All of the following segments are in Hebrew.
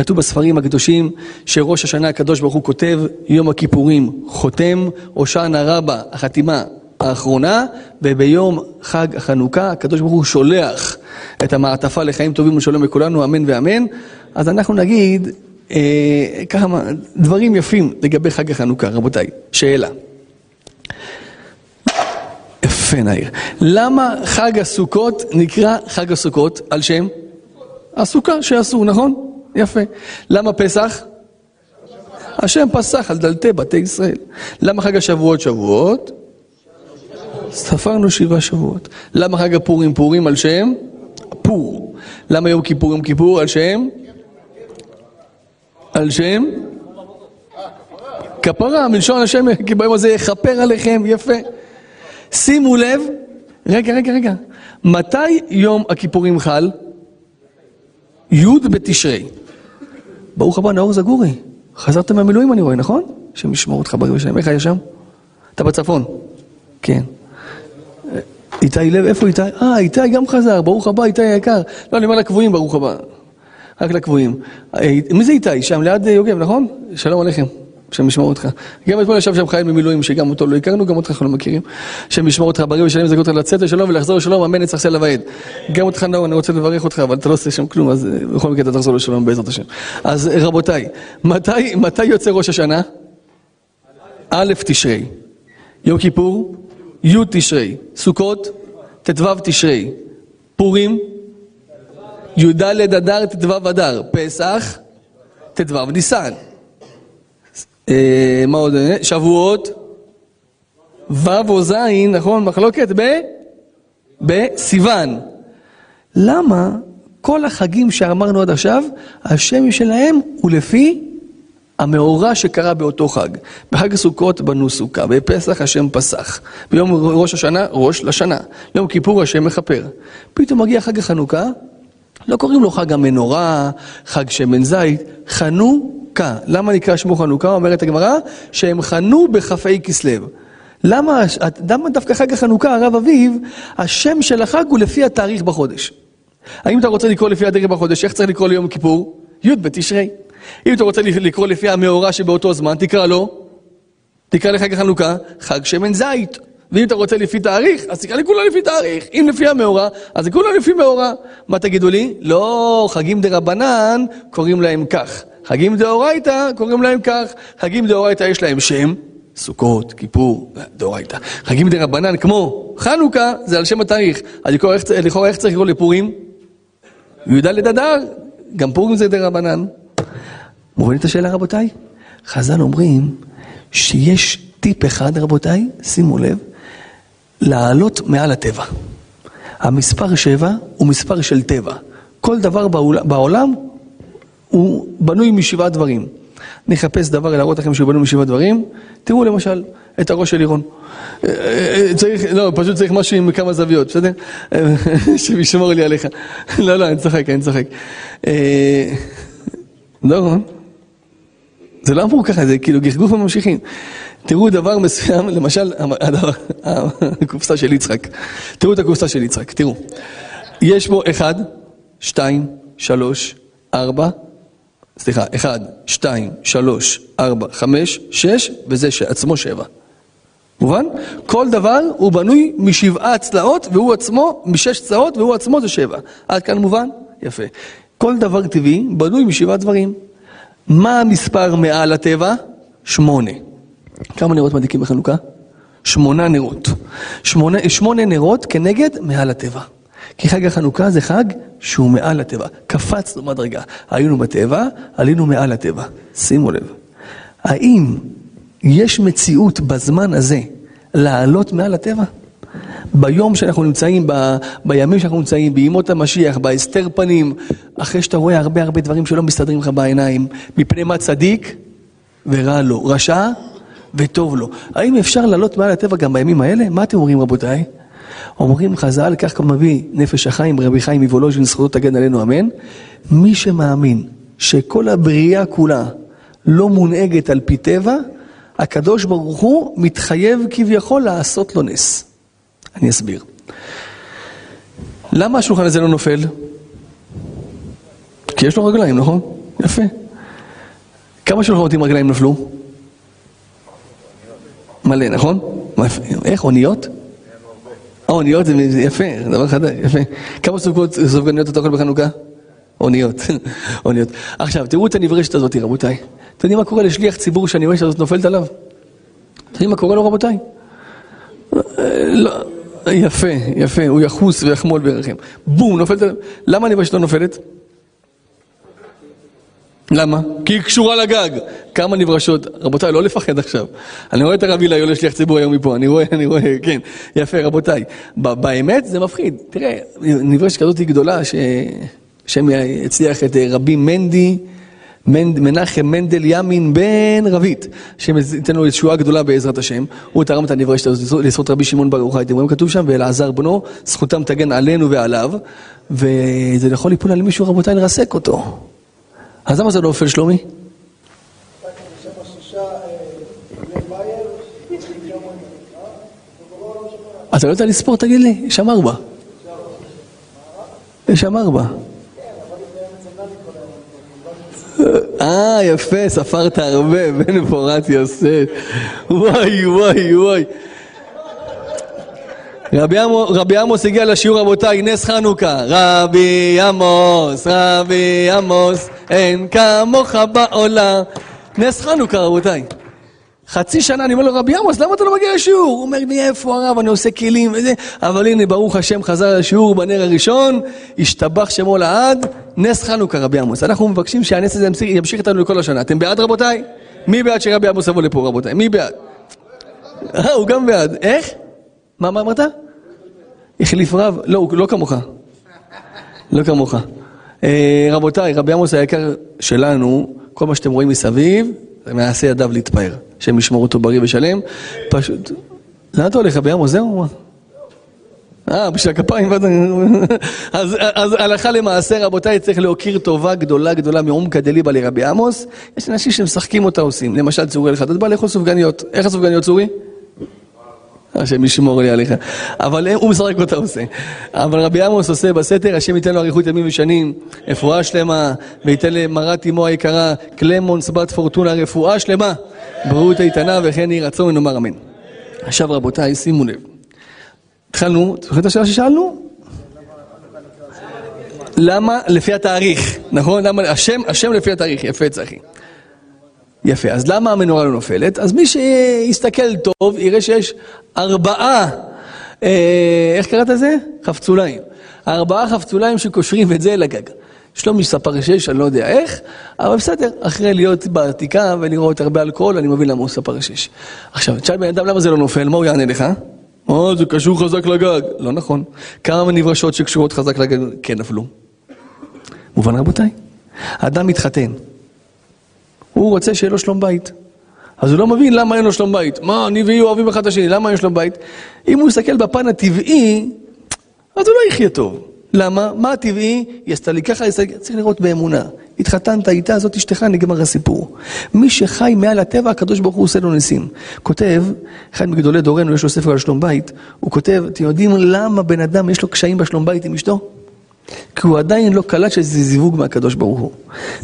כתוב בספרים הקדושים שראש השנה הקדוש ברוך הוא כותב, יום הכיפורים חותם, הושענא רבה, החתימה האחרונה, וביום חג החנוכה הקדוש ברוך הוא שולח את המעטפה לחיים טובים ושלום לכולנו, אמן ואמן. אז אנחנו נגיד אה, כמה דברים יפים לגבי חג החנוכה, רבותיי. שאלה. יפה נעיר. למה חג הסוכות נקרא חג הסוכות על שם? הסוכה שעשו, נכון? יפה. למה פסח? השם פסח על דלתי בתי ישראל. למה חג השבועות שבועות? ספרנו שבעה שבועות. למה חג הפורים פורים על שם? פור. למה יום כיפור יום כיפור על שם? על שם? כפרה, מלשון השם, כי ביום הזה יכפר עליכם, יפה. שימו לב, רגע, רגע, רגע, מתי יום הכיפורים חל? י' בתשרי. ברוך הבא, נאור זגורי. חזרת מהמילואים אני רואה, נכון? השם ישמור אותך בריא ושלם. איך היה שם? אתה בצפון. כן. איתי לב, איפה איתי? אה, איתי גם חזר, ברוך הבא, איתי היקר. לא, אני אומר לקבועים, ברוך הבא. רק לקבועים. אה, מי זה איתי? שם ליד אה, יוגב, נכון? שלום עליכם. השם ישמור אותך. גם אתמול ישב שם חייל במילואים, שגם אותו לא הכרנו, גם אותך אנחנו לא מכירים. השם ישמור אותך בריא ושלם זכות לצאת לשלום ולחזור לשלום, אמן נצח סלע ועד. גם אותך נאור, אני רוצה לברך אותך, אבל אתה לא עושה שם כלום, אז אה, בכל מקרה אתה תחזור לשלום בעזרת השם. אז רבותיי, מתי, מתי יוצא ראש השנה? א' תשרי. יום כיפור, י' תשרי. סוכות, ט"ו תשרי. פורים, י"ד אדר, ט"ו אדר. פסח, ט"ו ניסן. אה, מה עוד? שבועות, ו' או ז', נכון? מחלוקת ב... בסיוון. למה כל החגים שאמרנו עד עכשיו, השם שלהם הוא לפי המאורע שקרה באותו חג. בחג הסוכות בנו סוכה, בפסח השם פסח, ביום ראש השנה ראש לשנה, יום כיפור השם מכפר. פתאום מגיע חג החנוכה, לא קוראים לו חג המנורה, חג שמן זית, חנוכה. למה נקרא שמו חנוכה? אומרת הגמרא, שהם חנו בכ"ה כסלו. למה, למה דווקא חג החנוכה, הרב אביב, השם של החג הוא לפי התאריך בחודש? האם אתה רוצה לקרוא לפי התאריך בחודש, איך צריך לקרוא ליום כיפור? י' בתשרי. אם אתה רוצה לקרוא לפי המאורע שבאותו זמן, תקרא לו, תקרא לחג החנוכה, חג שמן זית. ואם אתה רוצה לפי תאריך, אז תקרא לכולם לפי תאריך. אם לפי המאורע, אז לכולם לפי מאורע. מה תגידו לי? לא, חגים דה רבנן קוראים להם כך. חגים דאורייתא קוראים להם כך. חגים דאורייתא יש להם שם, סוכות, כיפור, דאורייתא. חגים דה רבנן כמו חנוכה, זה על שם התאריך. אז לכאורה איך צריך לקרוא לפורים? י"ד אדר, גם פורים זה דה רבנן. מובן את השאלה רבותיי? חז"ל אומרים שיש טיפ אחד רבותיי, שימו לב, לעלות מעל הטבע. המספר שבע הוא מספר של טבע. כל דבר בעולם הוא בנוי משבעה דברים. נחפש דבר להראות לכם שהוא בנוי משבעה דברים. תראו למשל את הראש של לירון. צריך, לא, פשוט צריך משהו עם כמה זוויות, בסדר? שישמור לי עליך. לא, לא, אני צוחק, אני צוחק. לא, זה לא אמור ככה, זה כאילו גחגוף וממשיכים. תראו דבר מסוים, למשל, הקופסה של יצחק. תראו את הקופסה של יצחק, תראו. יש בו אחד, שתיים, שלוש, ארבע, סליחה, אחד, שתיים, שלוש, ארבע, חמש, שש, וזה שעצמו שבע. מובן? כל דבר הוא בנוי משבעה צלעות, והוא עצמו, משש צלעות, והוא עצמו זה שבע. עד כאן מובן? יפה. כל דבר טבעי בנוי משבעה דברים. מה המספר מעל הטבע? שמונה. כמה נרות מדליקים בחנוכה? שמונה נרות. שמונה, שמונה נרות כנגד מעל הטבע. כי חג החנוכה זה חג שהוא מעל הטבע. קפצנו מדרגה. היינו בטבע, עלינו מעל הטבע. שימו לב. האם יש מציאות בזמן הזה לעלות מעל הטבע? ביום שאנחנו נמצאים, ב, בימים שאנחנו נמצאים, בימות המשיח, בהסתר פנים, אחרי שאתה רואה הרבה הרבה דברים שלא מסתדרים לך בעיניים, מפני מה צדיק ורע לו, רשע וטוב לו. האם אפשר לעלות מעל הטבע גם בימים האלה? מה אתם אומרים רבותיי? אומרים חז"ל, כך כמו מביא נפש החיים, רבי חיים מוולוז'ין, זכותו תגן עלינו אמן. מי שמאמין שכל הבריאה כולה לא מונהגת על פי טבע, הקדוש ברוך הוא מתחייב כביכול לעשות לו נס. אני אסביר. למה השולחן הזה לא נופל? כי יש לו רגליים, נכון? יפה. כמה שולחנות עם רגליים נפלו? מלא, נכון? איך, אוניות? אוניות זה יפה, דבר חדש, יפה. כמה סופגניות אתה אוכל בחנוכה? אוניות, אוניות. עכשיו, תראו את הנברשת הזאת, רבותיי. אתם יודעים מה קורה לשליח ציבור שהנברשת הזאת נופלת עליו? אתם יודעים מה קורה לו, רבותיי? לא, יפה, יפה, הוא יחוס ויחמול בירכם. בום, נופלת עליו. למה הנברשת לא נופלת? למה? כי היא קשורה לגג. כמה נברשות. רבותיי, לא לפחד עכשיו. אני רואה את הרב הילה עולה שליח ציבור היום מפה, אני רואה, אני רואה, כן. יפה, רבותיי. באמת זה מפחיד. תראה, נברשת כזאת היא גדולה, שהשם הצליח את רבי מנדי, מנחם מנדל ימין בן רבית, שייתן לו ישועה גדולה בעזרת השם. הוא תרם את הנברשת הזאת לזכות רבי שמעון בר יוחאי. אתם רואים כתוב שם, ואלעזר בנו, זכותם תגן עלינו ועליו, וזה יכול ליפול על מישהו, רבותיי, לרסק אותו. אז למה זה לא נופל, שלומי? אתה לא יודע לספור, תגיד לי, יש שם ארבע. יש שם ארבע. אה, יפה, ספרת הרבה, בן פורת יוסף. וואי, וואי, וואי. רבי עמוס הגיע לשיעור רבותיי, נס חנוכה. רבי עמוס, רבי עמוס, אין כמוך בעולם. נס חנוכה רבותיי. חצי שנה אני אומר לו, רבי עמוס, למה אתה לא מגיע לשיעור? הוא אומר לי, איפה הרב, אני עושה כלים וזה. אבל הנה, ברוך השם, חזר לשיעור בנר הראשון, השתבח שמו לעד, נס חנוכה רבי עמוס. אנחנו מבקשים שהנס הזה ימשיך איתנו לכל השנה. אתם בעד רבותיי? מי בעד שרבי עמוס יבוא לפה רבותיי? מי בעד? אה, הוא גם בעד. איך? מה, מה אמרת? החליף רב? לא, לא כמוך. לא כמוך. אה, רבותיי, רבי עמוס היקר שלנו, כל מה שאתם רואים מסביב, זה מעשה ידיו להתפאר. שהם ישמור אותו בריא ושלם. פשוט... לאן אתה הולך, רבי עמוס? זהו? אה, בשביל הכפיים, אז, אז הלכה למעשה, רבותיי, צריך להוקיר טובה גדולה גדולה מעומקא דליבא לרבי עמוס. יש אנשים שמשחקים אותה עושים. למשל, צורי לך, אתה בא לאכול סופגניות. איך הסופגניות, צורי? השם ישמור לי עליך. אבל הוא משחק אותה עושה. אבל רבי עמוס עושה בסתר, השם ייתן לו אריכות ימים ושנים, רפואה שלמה, וייתן למרת אמו היקרה, קלמונס בת פורטונה, רפואה שלמה, בריאות איתנה וכן יהי רצון ונאמר אמן. עכשיו רבותיי, שימו לב. התחלנו, זוכרים את השאלה ששאלנו? למה לפי התאריך, נכון? למה, השם, השם לפי התאריך, יפה צחי. יפה, אז למה המנורה לא נופלת? אז מי שיסתכל טוב יראה שיש ארבעה, אה, איך קראת לזה? חפצוליים. ארבעה חפצוליים שקושרים את זה לגג. שלומי ספר שש, אני לא יודע איך, אבל בסדר, אחרי להיות בעתיקה ולראות הרבה אלכוהול, אני מבין למה הוא ספר שש. עכשיו, תשאל בן אדם למה זה לא נופל, מה הוא יענה לך? אה, זה קשור חזק לגג. לא נכון. כמה נברשות שקשורות חזק לגג כן נפלו? מובן רבותיי? אדם מתחתן. הוא רוצה שיהיה לו שלום בית. אז הוא לא מבין למה אין לו שלום בית. מה, אני והיא אוהבים אחד את השני, למה אין לו שלום בית? אם הוא יסתכל בפן הטבעי, אז הוא לא יחיה טוב. למה? מה הטבעי? היא עשתה לי ככה, צריך לראות באמונה. התחתנת איתה, זאת אשתך, נגמר הסיפור. מי שחי מעל הטבע, הקדוש ברוך הוא עושה לו ניסים. כותב, אחד מגדולי דורנו, יש לו ספר על שלום בית, הוא כותב, אתם יודעים למה בן אדם יש לו קשיים בשלום בית עם אשתו? כי הוא עדיין לא קלט שזה זיווג מהקדוש ברוך הוא.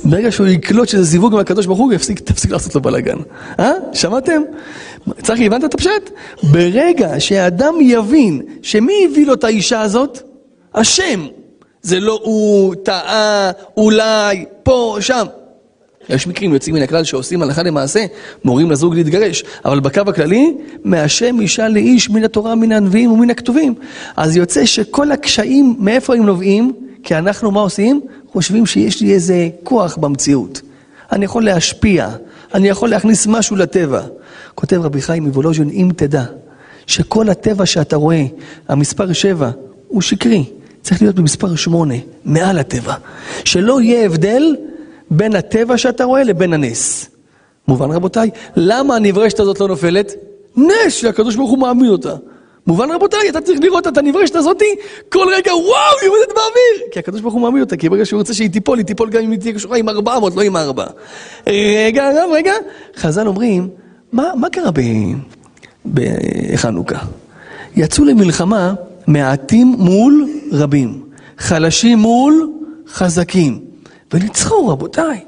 ברגע שהוא יקלוט שזה זיווג מהקדוש ברוך הוא, יפסיק, תפסיק לעשות לו בלאגן. אה? שמעתם? צחי, הבנת את הפשט? ברגע שהאדם יבין שמי הביא לו את האישה הזאת? השם. זה לא הוא, טעה, אולי, פה, שם. יש מקרים יוצאים מן הכלל שעושים הלכה למעשה, מורים לזוג להתגרש, אבל בקו הכללי, מהשם אישה לאיש מן התורה, מן הנביאים ומן הכתובים. אז יוצא שכל הקשיים, מאיפה הם נובעים? כי אנחנו מה עושים? חושבים שיש לי איזה כוח במציאות. אני יכול להשפיע, אני יכול להכניס משהו לטבע. כותב רבי חיים מוולוז'ין, אם תדע שכל הטבע שאתה רואה, המספר שבע, הוא שקרי. צריך להיות במספר שמונה, מעל הטבע. שלא יהיה הבדל בין הטבע שאתה רואה לבין הנס. מובן רבותיי? למה הנברשת הזאת לא נופלת? נס שהקדוש ברוך הוא מעמיד אותה. מובן רבותיי, אתה צריך לראות את הנברשת הזאתי, כל רגע וואו, היא עומדת באוויר! כי הקדוש ברוך הוא מעמיד אותה, כי ברגע שהוא רוצה שהיא תיפול, היא תיפול גם אם היא תהיה קשורה עם 400, לא עם 4. רגע, הרב, רגע. חז"ל אומרים, מה, מה קרה בחנוכה? יצאו למלחמה מעטים מול רבים, חלשים מול חזקים. וניצחו, רבותיי.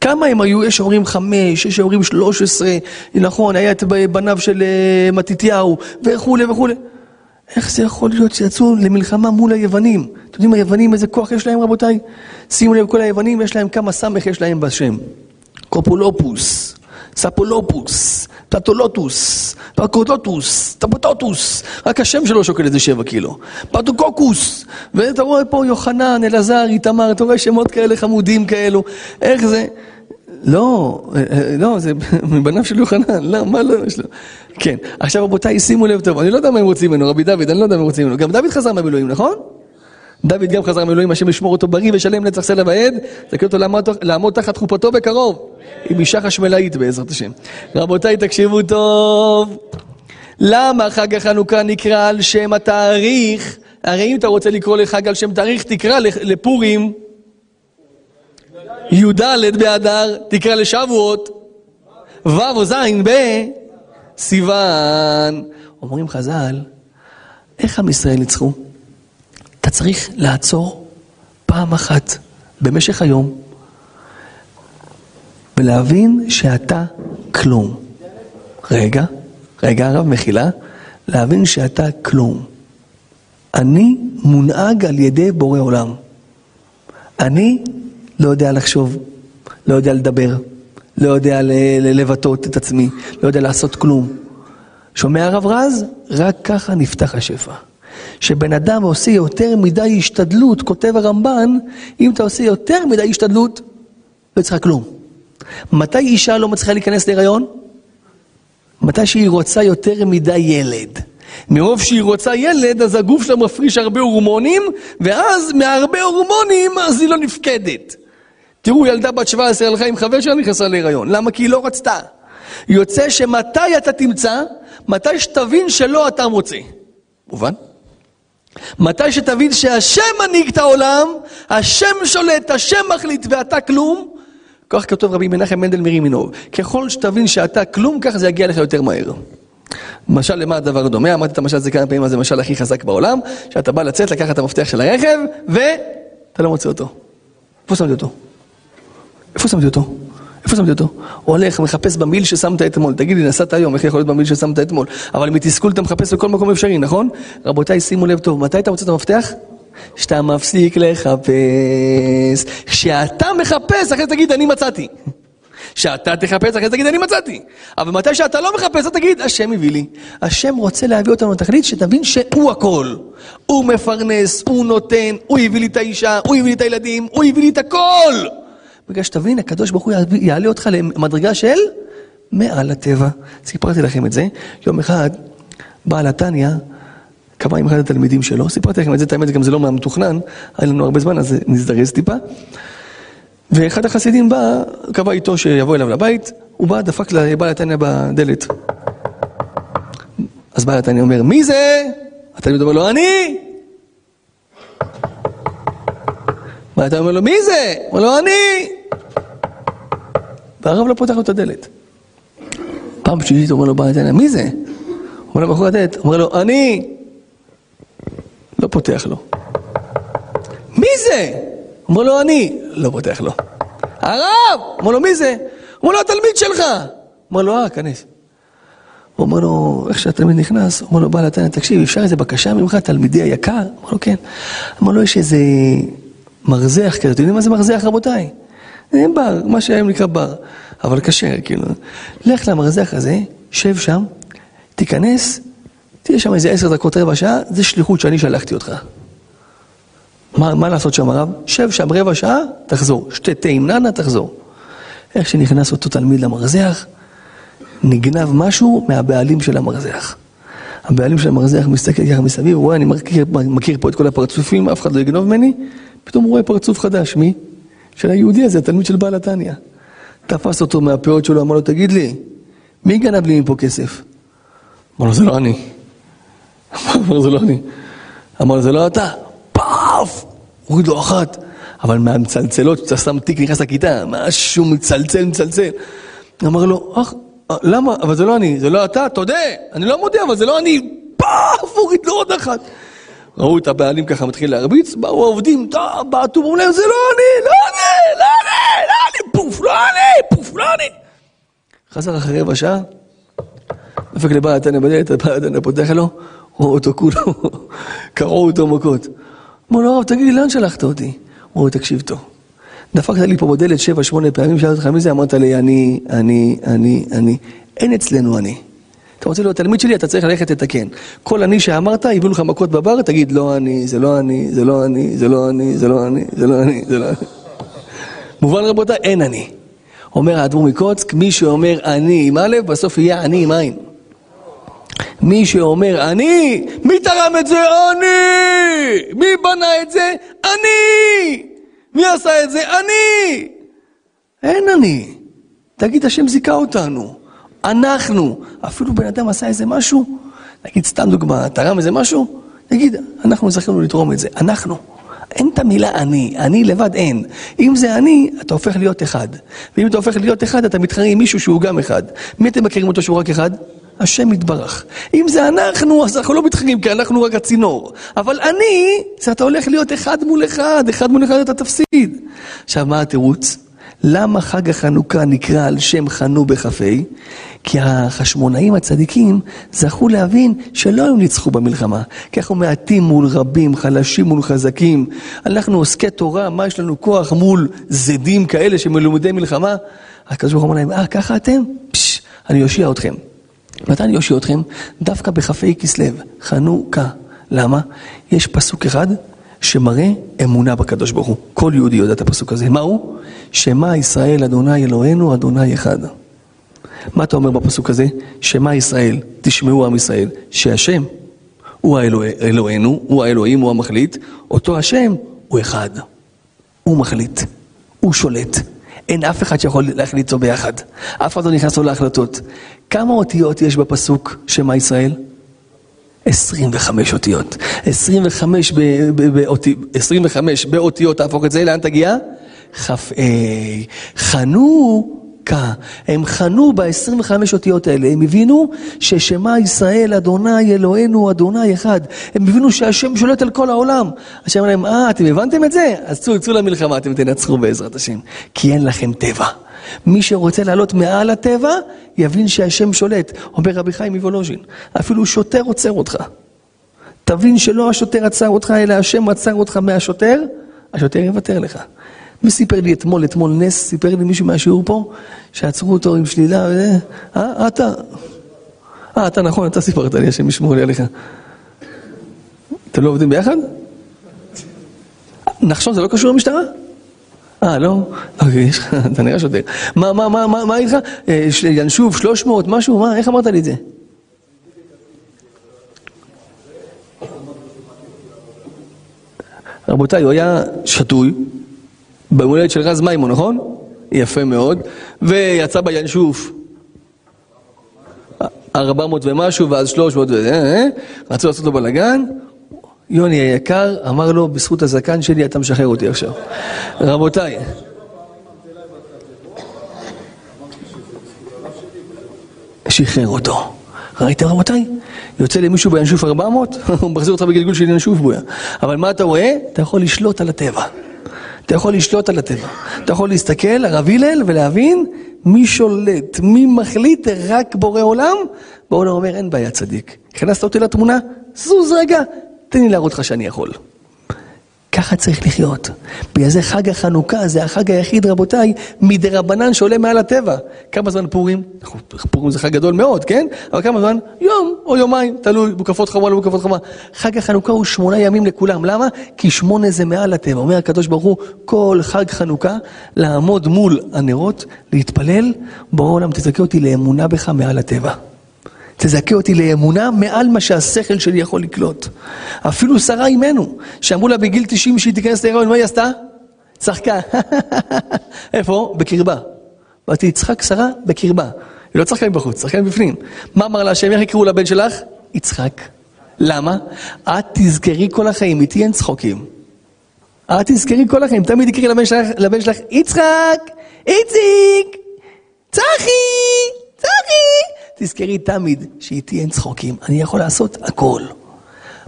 כמה הם היו? יש שאומרים חמש, יש שאומרים שלוש עשרה, נכון, היה את בניו של אה, מתתיהו, וכולי וכולי. איך זה יכול להיות שיצאו למלחמה מול היוונים? אתם יודעים היוונים איזה כוח יש להם רבותיי? שימו לב, כל היוונים יש להם כמה סמך יש להם בשם. קופולופוס, ספולופוס, פטולוטוס, פקוטוטוס, טפוטוטוס, רק השם שלו שוקל איזה שבע קילו. פטוקוקוס, ואתה רואה פה יוחנן, אלעזר, איתמר, אתה רואה שמות כאלה חמודים כאלו, איך זה? לא, לא, זה מבניו של יוחנן, לא, מה לא יש לו? כן, עכשיו רבותיי, שימו לב טוב, אני לא יודע מה הם רוצים ממנו, רבי דוד, אני לא יודע מה הם רוצים ממנו. גם דוד חזר מהמילואים, נכון? דוד גם חזר מהמילואים, השם ישמור אותו בריא ושלם נצח סלע ועד, תקריא אותו לעמוד, לעמוד תחת חופתו בקרוב, עם אישה חשמלאית בעזרת השם. רבותיי, תקשיבו טוב. למה חג החנוכה נקרא על שם התאריך? הרי אם אתה רוצה לקרוא לחג על שם תאריך, תקרא לפורים י"ד באדר, תקרא לשבועות, ו' או ז' בסיוון. אומרים חז"ל, איך עם ישראל ניצחו? אתה צריך לעצור פעם אחת במשך היום ולהבין שאתה כלום. רגע, רגע הרב, מחילה, להבין שאתה כלום. אני מונהג על ידי בורא עולם. אני לא יודע לחשוב, לא יודע לדבר, לא יודע לבטא את עצמי, לא יודע לעשות כלום. שומע הרב רז? רק ככה נפתח השפע. שבן אדם עושה יותר מדי השתדלות, כותב הרמב"ן, אם אתה עושה יותר מדי השתדלות, לא צריכה כלום. מתי אישה לא מצליחה להיכנס להיריון? מתי שהיא רוצה יותר מדי ילד. מרוב שהיא רוצה ילד, אז הגוף שלה מפריש הרבה הורמונים, ואז מהרבה הורמונים אז היא לא נפקדת. תראו, ילדה בת 17 הלכה עם חבר שלה, נכנסה להיריון. למה? כי היא לא רצתה. יוצא שמתי אתה תמצא? מתי שתבין שלא אתה מוצא. מובן? מתי שתבין שהשם מנהיג את העולם, השם שולט, השם מחליט ואתה כלום, כך כתוב רבי מנחם מנדל מרימינוב. ככל שתבין שאתה כלום, ככה זה יגיע לך יותר מהר. משל למה הדבר דומה? אמרתי את המשל הזה כמה פעמים, זה המשל הכי חזק בעולם, שאתה בא לצאת, לקחת את המפתח של הרכב, ואתה לא מוצא אותו. איפה שמתי אותו? איפה שמתי אותו? איפה שמתי אותו? הוא הולך, מחפש במיל ששמת אתמול. תגיד לי, נסעת היום, איך יכול להיות במיל ששמת אתמול? אבל מתסכול אתה מחפש בכל מקום אפשרי, נכון? רבותיי, שימו לב טוב, מתי אתה רוצה את המפתח? כשאתה מפסיק לחפש. כשאתה מחפש, אחרי זה תגיד, אני מצאתי. כשאתה תחפש, אחרי זה תגיד, אני מצאתי. אבל מתי שאתה לא מחפש, אתה תגיד, השם הביא לי. השם רוצה להביא אותנו לתכלית, שתבין שהוא הכל. הוא מפרנס, הוא נותן, הוא הביא לי את האישה, הוא הביא לי את הילדים, הוא הביא לי את הכל. בגלל שתבין, הקדוש ברוך הוא יעלה אותך למדרגה של מעל הטבע. סיפרתי לכם את זה. יום אחד, בעל התניא קבע עם אחד התלמידים שלו, סיפרתי לכם את זה, את האמת, גם זה לא מהמתוכנן, היה לנו הרבה זמן, אז נזדרז טיפה. ואחד החסידים בא, קבע איתו שיבוא אליו לבית, הוא בא, דפק לבעל התניא בדלת. אז בעל התניא אומר, מי זה? התלמיד אומר לו, אני! ואתה אומר לו, מי זה? הוא אומר לו, אני! והרב לא פותח לו את הדלת. פעם שלישית הוא אומר לו, בעל מי זה? הוא אומר לו, בחור הדלת, הוא אומר לו, אני! לא פותח לו. מי זה? אומר לו, אני! לא פותח לו. הרב! אומר לו, מי זה? הוא אומר לו, התלמיד שלך! אומר לו, אה, כנס. הוא אומר לו, איך שהתלמיד נכנס, הוא אומר לו, בעל התניא, תקשיב, אפשר איזה בקשה ממך, תלמידי היקר? הוא אומר לו, כן. הוא אומר לו, יש איזה מרזח כזה, אתם יודעים מה זה מרזח רבותיי? זה בר, מה שהיום נקרא בר, אבל כשר, כאילו. לך למרזח הזה, שב שם, תיכנס, תהיה שם איזה עשר דקות, רבע שעה, זה שליחות שאני שלחתי אותך. מה, מה לעשות שם הרב? שב שם רבע שעה, תחזור. שתה תה עם ננה, תחזור. איך שנכנס אותו תלמיד למרזח, נגנב משהו מהבעלים של המרזח. הבעלים של המרזח מסתכל ככה מסביב, רואה, אני מכיר, מכיר פה את כל הפרצופים, אף אחד לא יגנוב ממני, פתאום הוא רואה פרצוף חדש, מי? של היהודי הזה, התלמיד של בעל התניא. תפס אותו מהפאות שלו, אמר לו, תגיד לי, מי גנב לי מפה כסף? אמר לו, זה לא אני. אמר לו, זה לא אני. אמר לו, זה לא אתה. פאף! הוריד לו אחת. אבל מהמצלצלות, כשאתה שם תיק נכנס לכיתה, משהו מצלצל, מצלצל. אמר לו, אח, למה? אבל זה לא אני, זה לא אתה, תודה, אני לא מודה, אבל זה לא אני. פאף! הוריד לו עוד אחת. ראו את הבעלים ככה מתחיל להרביץ, באו העובדים, בעטו, אמרו להם, זה לא אני, לא אני, לא אני, לא אני, פוף, לא אני, אני. חזר אחרי רבע שעה, דפק לבעל התנא בדלת, הבעל התנא פותח לו, רואה אותו כולו, קרעו אותו מכות. אמר לו, הרב, תגיד לי, לאן שלחת אותי? הוא אומר, תקשיב טוב. דפקת לי פה בדלת שבע, שמונה פעמים, שאלתי אותך מי זה, אמרת לי, אני, אני, אני, אני. אין אצלנו אני. אתה רוצה להיות תלמיד שלי, אתה צריך ללכת לתקן. כל אני שאמרת, יביאו לך מכות בבר, תגיד, לא אני, זה לא אני, זה לא אני, זה לא אני, זה לא אני, זה לא אני, זה לא אני. מובן רבותיי, אין אני. אומר האדמו"ר מקוצק, מי שאומר אני עם א', בסוף יהיה אני עם עין. מי שאומר אני, מי תרם את זה? אני! מי בנה את זה? אני! מי עשה את זה? אני! אין אני. תגיד, השם זיכה אותנו. אנחנו. אפילו בן אדם עשה איזה משהו, נגיד סתם דוגמה, תרם איזה משהו, נגיד, אנחנו זכינו לתרום את זה. אנחנו. אין את המילה אני, אני לבד אין. אם זה אני, אתה הופך להיות אחד. ואם אתה הופך להיות אחד, אתה מתחרה עם מישהו שהוא גם אחד. מי אתם מכירים אותו שהוא רק אחד? השם יתברך. אם זה אנחנו, אז אנחנו לא מתחרים, כי אנחנו רק הצינור. אבל אני, זה אתה הולך להיות אחד מול אחד, אחד מול אחד אתה תפסיד. עכשיו, מה התירוץ? למה חג החנוכה נקרא על שם חנו בכ"ה? כי החשמונאים הצדיקים זכו להבין שלא היו ניצחו במלחמה. כי אנחנו מעטים מול רבים, חלשים מול חזקים. אנחנו עוסקי תורה, מה יש לנו כוח מול זדים כאלה שמלומדי מלחמה? הקדוש ברוך הוא אמר להם, אה, ככה אתם? פשש, אני אושיע אתכם. מתי אני אושיע אתכם? דווקא בכ"ה כסלו, חנוכה. למה? יש פסוק אחד שמראה אמונה בקדוש ברוך הוא. כל יהודי יודע את הפסוק הזה. מהו? שמע ישראל אדוני אלוהינו אדוני אחד. מה אתה אומר בפסוק הזה? שמע ישראל, תשמעו עם ישראל, שהשם הוא האלוה, אלוהינו, הוא האלוהים, הוא המחליט, אותו השם הוא אחד. הוא מחליט, הוא שולט. אין אף אחד שיכול להחליט אותו ביחד. אף אחד לא נכנס לו להחלטות. כמה אותיות יש בפסוק שמע ישראל? 25 אותיות. 25, ב, ב, באותי, 25 באותיות, תהפוך את זה, לאן תגיע? כ"ה. חנוכה. הם חנו ב-25 אותיות האלה, הם הבינו ששמע ישראל, אדוני אלוהינו, אדוני אחד. הם הבינו שהשם שולט על כל העולם. השם אמר להם, אה, אתם הבנתם את זה? אז צאו, צאו למלחמה, אתם תנצחו בעזרת השם. כי אין לכם טבע. מי שרוצה לעלות מעל הטבע, יבין שהשם שולט. אומר רבי חיים מוולוז'ין, אפילו שוטר עוצר אותך. תבין שלא השוטר עצר אותך, אלא השם עצר אותך מהשוטר, השוטר יוותר לך. מי סיפר לי אתמול, אתמול נס, סיפר לי מישהו מהשיעור פה, שעצרו אותו עם שלילה, אה, אה, אתה, אה, אתה נכון, אתה סיפרת לי, השם ישמור לי עליך. אתם לא עובדים ביחד? נחשון זה לא קשור למשטרה? אה, לא? אוקיי, אתה נראה שוטר. מה, מה, מה, מה, מה איתך? אה, ינשוף, 300, משהו? מה, איך אמרת לי את זה? רבותיי, הוא היה שתוי, ביום הולדת של רז מימון, נכון? יפה מאוד. ויצא בינשוף 400 ומשהו, ואז 300 ו... אה, אה, רצו לעשות לו בלאגן. יוני היקר אמר לו, בזכות הזקן שלי אתה משחרר אותי עכשיו. רבותיי. שחרר אותו. ראיתם רבותיי? יוצא למישהו בינשוף 400, הוא מחזיר אותך בגלגול של ינשוף בויה. אבל מה אתה רואה? אתה יכול לשלוט על הטבע. אתה יכול לשלוט על הטבע. אתה יכול להסתכל, הרב הלל, ולהבין מי שולט, מי מחליט, רק בורא עולם. בורא עולם אומר, אין בעיה צדיק. הכנסת אותי לתמונה? זוז רגע, תן לי להראות לך שאני יכול. ככה צריך לחיות. בגלל זה חג החנוכה זה החג היחיד, רבותיי, מדרבנן שעולה מעל הטבע. כמה זמן פורים? פורים זה חג גדול מאוד, כן? אבל כמה זמן? יום או יומיים, תלוי, מוקפות חמה לא מוקפות חמה. חג החנוכה הוא שמונה ימים לכולם. למה? כי שמונה זה מעל הטבע. אומר הקדוש ברוך הוא, כל חג חנוכה, לעמוד מול הנרות, להתפלל, בורא עולם תזכה אותי לאמונה בך מעל הטבע. תזכה אותי לאמונה מעל מה שהשכל שלי יכול לקלוט. אפילו שרה אימנו, שאמרו לה בגיל 90 שהיא תיכנס להיריון, מה היא עשתה? צחקה. איפה? בקרבה. באתי יצחק שרה בקרבה. היא לא צחקה מבחוץ, צחקה מבפנים. מה אמר לה השם? איך יקראו לבן שלך? יצחק. למה? את תזכרי כל החיים, איתי אין צחוקים. את תזכרי כל החיים, תמיד תקראי לבן שלך, לבן שלך יצחק, איציק, צחי, צחי. תזכרי תמיד שאיתי אין צחוקים, אני יכול לעשות הכל.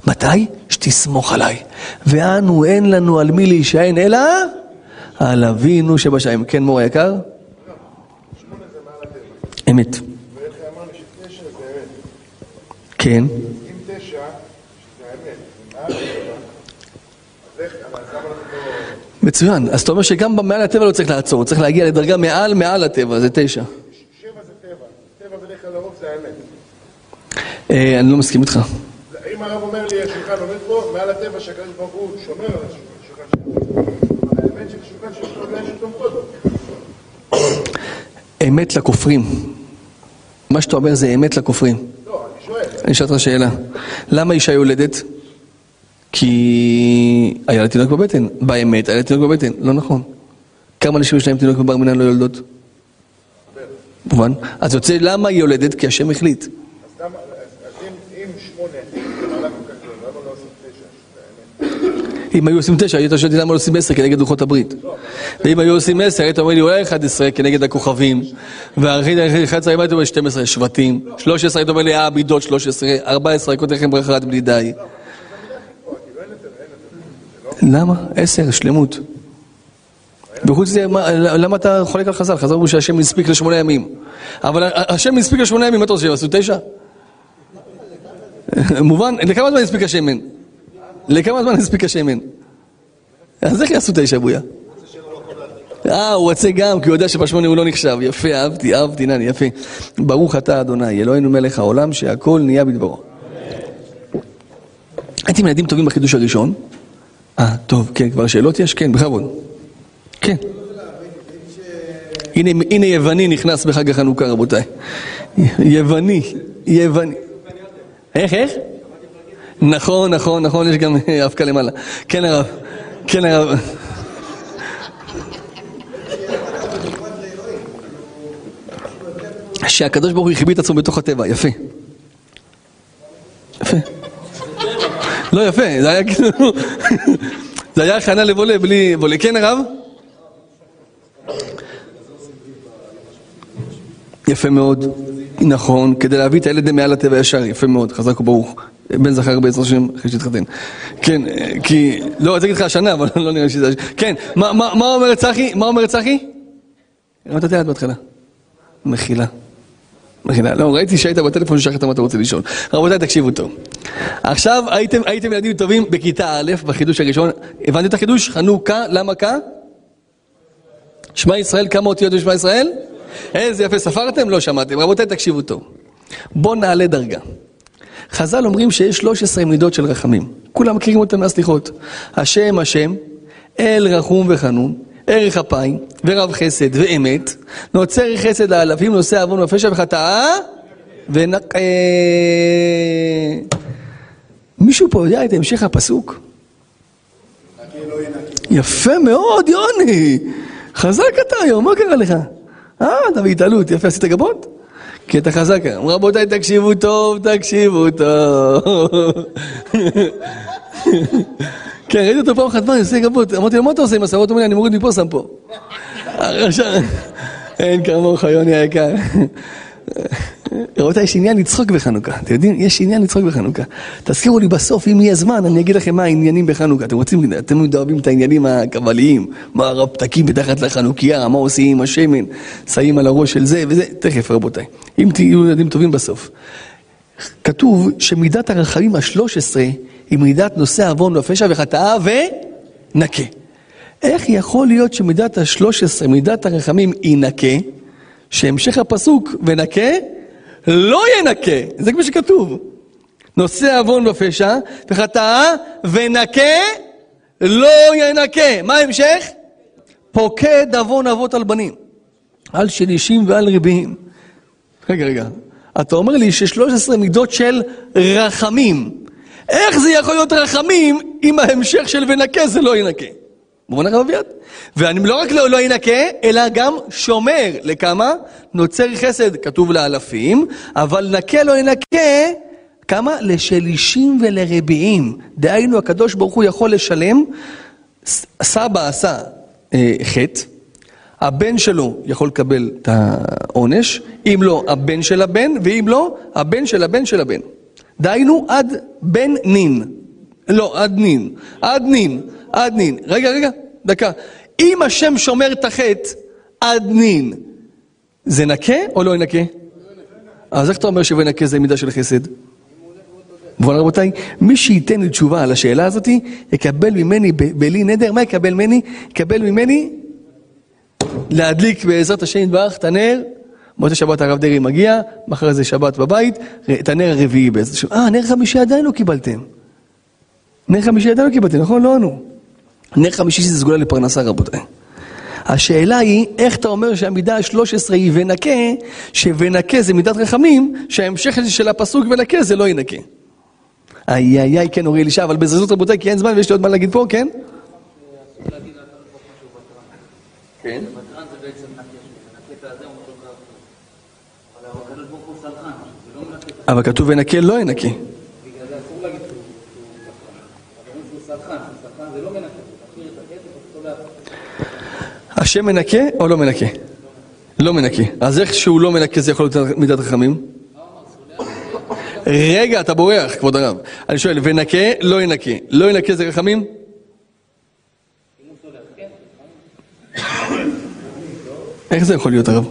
מתי? שתסמוך עליי. ואנו אין לנו על מי להישען אלא על אבינו שבשמיים. כן, מור היקר? אמת. כן. לא... מצוין. אז אתה אומר שגם מעל הטבע לא צריך לעצור, צריך להגיע לדרגה מעל מעל הטבע, זה תשע. שבע זה טבע. טבע בדרך כלל לרוב זה האמת. אה, אני לא מסכים איתך. אם הרב אומר לי, השולחן עומד פה, מעל הטבע שהקדוש ברוך הוא שומר על השולחן שלו. האמת רגליים שתומכות. אמת לכופרים. מה שאתה אומר זה אמת לכופרים. לא, אני שואל. אני אשאל אותך שאלה. למה אישה יולדת? כי היה לה תינוק בבטן. באמת, היה לה תינוק בבטן. לא נכון. כמה אנשים יש להם תינוק בבר מינן לא יולדות? מובן? אז יוצא למה היא יולדת? כי השם החליט. אז למה, אז אז אם- אם שמונה זה מעלה כל כך גדול, למה לא עושים תשע? שזה האמת. אם היו עושים תשע, היית שואל אותי למה לא עושים עשר כנגד לוחות הברית. ואם היו עושים עשר, היית אומר לי אולי 11 כנגד הכוכבים, ואחרי 11 היית אומר 12 שבטים, 13 היית אומר לי אה, מידות 13, 14 כותב לכם ברכה עד בלי די. למה? עשר, שלמות. וחוץ מזה, מה- למה אתה חולק על חז"ל? חז"ל אמרו שהשם הספיק לשמונה ימים. אבל השם הספיק לשמונה ימים, מה אתה רוצה, עשו תשע? מובן? לכמה זמן הספיק השמן? לכמה זמן הספיק השמן? אז איך יעשו תשע בויה? אה, הוא רוצה גם, כי הוא יודע שבשמונה הוא לא נחשב. יפה, אהבתי, אהבתי, נני, יפה. ברוך אתה אדוני, אלוהינו מלך העולם, שהכל נהיה בדברו. הייתם ילדים טובים בחידוש הראשון? אה, טוב, כן, כבר שאלות יש? כן, בכבוד. כן. הנה, הנה יווני נכנס בחג החנוכה, רבותיי. יווני, יווני. איך, איך? נכון, נכון, נכון, יש גם אבקה למעלה. כן, הרב. כן, הרב. שהקדוש ברוך הוא החביא את עצמו בתוך הטבע, יפה. יפה. לא יפה, זה היה כאילו... זה היה הכנה לבולה בלי בולה. כן, הרב? יפה מאוד, נכון, כדי להביא את הילד מעל הטבע ישר, יפה מאוד, חזק וברוך. בן זכר בעזר השם אחרי שהתחתן. כן, כי, לא, רציתי להגיד לך השנה, אבל לא נראה שזה... כן, מה, מה, מה אומרת צחי? מה אומרת צחי? הרמת את היד בהתחלה. מחילה. מחילה. לא, ראיתי שהיית בטלפון ששכחת מה אתה רוצה לשאול. רבותיי, תקשיבו טוב. עכשיו הייתם, הייתם ילדים טובים בכיתה א', בחידוש הראשון. הבנתם את החידוש? חנוכה, למה כה? שמע ישראל, כמה אותיות בשמע ישראל? איזה יפה, ספרתם? לא שמעתם. רבותיי, תקשיבו טוב. בואו נעלה דרגה. חז"ל אומרים שיש 13 מידות של רחמים. כולם מכירים אותם מהסליחות. השם, השם, אל רחום וחנון, ערך אפיים, ורב חסד ואמת, נוצר חסד לאלפים, נושא עוון ופשע וחטאה, ונקה... מישהו פה יודע את המשך הפסוק? יפה מאוד, יוני. חזק אתה היום, מה קרה לך? אה, אתה בהתעלות, יפה, עשית גבות? כי אתה חזק היום. רבותיי, תקשיבו טוב, תקשיבו טוב. כן, ראיתי אותו פעם אחת, מה, אני גבות. אמרתי לו, מה אתה עושה עם השערות? הוא אומר לי, אני מוריד מפה, שם פה. אין כמוך, יוני היקר. רבותיי, יש עניין לצחוק בחנוכה. אתם יודעים, יש עניין לצחוק בחנוכה. תזכירו לי בסוף, אם יהיה זמן, אני אגיד לכם מה העניינים בחנוכה. אתם רוצים, אתם אוהבים את העניינים הקבליים, מה הרפתקים מתחת לחנוכיה, מה עושים עם השמן, שמים על הראש של זה וזה, תכף רבותיי. אם תהיו ילדים טובים בסוף. כתוב שמידת הרחמים השלוש עשרה היא מידת נושא עוון ופשע וחטאה ונקה. איך יכול להיות שמידת השלוש עשרה, מידת הרחמים היא נקה, שהמשך הפסוק ונקה לא ינקה, זה כמו שכתוב. נושא עוון ופשע וחטאה ונקה לא ינקה. מה ההמשך? פוקד עוון אבות על בנים, על שלישים ועל ריביים. רגע, רגע, אתה אומר לי ששלוש עשרה מידות של רחמים. איך זה יכול להיות רחמים אם ההמשך של ונקה זה לא ינקה? מובן הרב אביעד? ואני לא רק לא, לא ינקה, אלא גם שומר. לכמה? נוצר חסד, כתוב לאלפים, אבל נקה לא ינקה, כמה? לשלישים ולרביעים. דהיינו, הקדוש ברוך הוא יכול לשלם, סבא עשה אה, חטא, הבן שלו יכול לקבל את העונש, אם לא, הבן של הבן, ואם לא, הבן של הבן של הבן. דהיינו, עד בן נין. לא, עד נין. עד נין. עד נין. רגע, רגע, דקה. אם השם שומר את החטא עד נין, זה נקה או לא ינקה? אז איך אתה אומר שוונקה זה מידה של חסד? אבל רבותיי, מי שייתן לי תשובה על השאלה הזאת, יקבל ממני בלי נדר, מה יקבל ממני? יקבל ממני להדליק בעזרת השם יתברך את הנר, מוצאי שבת הרב דרעי מגיע, מחר זה שבת בבית, את הנר הרביעי בעזרת השם. אה, נר חמישי עדיין לא קיבלתם. נר חמישי עדיין לא קיבלתם, נכון? לא ענו. נר חמישי זה סגולה לפרנסה רבותיי. השאלה היא, איך אתה אומר שהמידה ה-13 היא ונקה, שוונקה זה מידת רחמים, שההמשך של הפסוק ונקה זה לא ינקה. איי איי איי, כן אורי אלישע, אבל בזריזות רבותיי, כי אין זמן ויש לי עוד מה להגיד פה, כן? כן. ותרן זה בעצם נקה שהוא מנקה את הזה, הוא אומר לך, אבל הקדוש ברוך הוא סלחן, זה לא מנקה את אבל כתוב ונקה לא ינקה. בגלל זה אסור להגיד שהוא שהוא סלחן. אבל אומרים שהוא סלחן, שהוא סלחן זה לא מנקה, זה תחזיר את הכסף, אז סולח. השם מנקה או לא מנקה? לא מנקה. אז איך שהוא לא מנקה זה יכול להיות מידת רחמים? רגע, אתה בורח, כבוד הרב. אני שואל, ונקה, לא ינקה. לא ינקה זה רחמים? איך זה יכול להיות, הרב?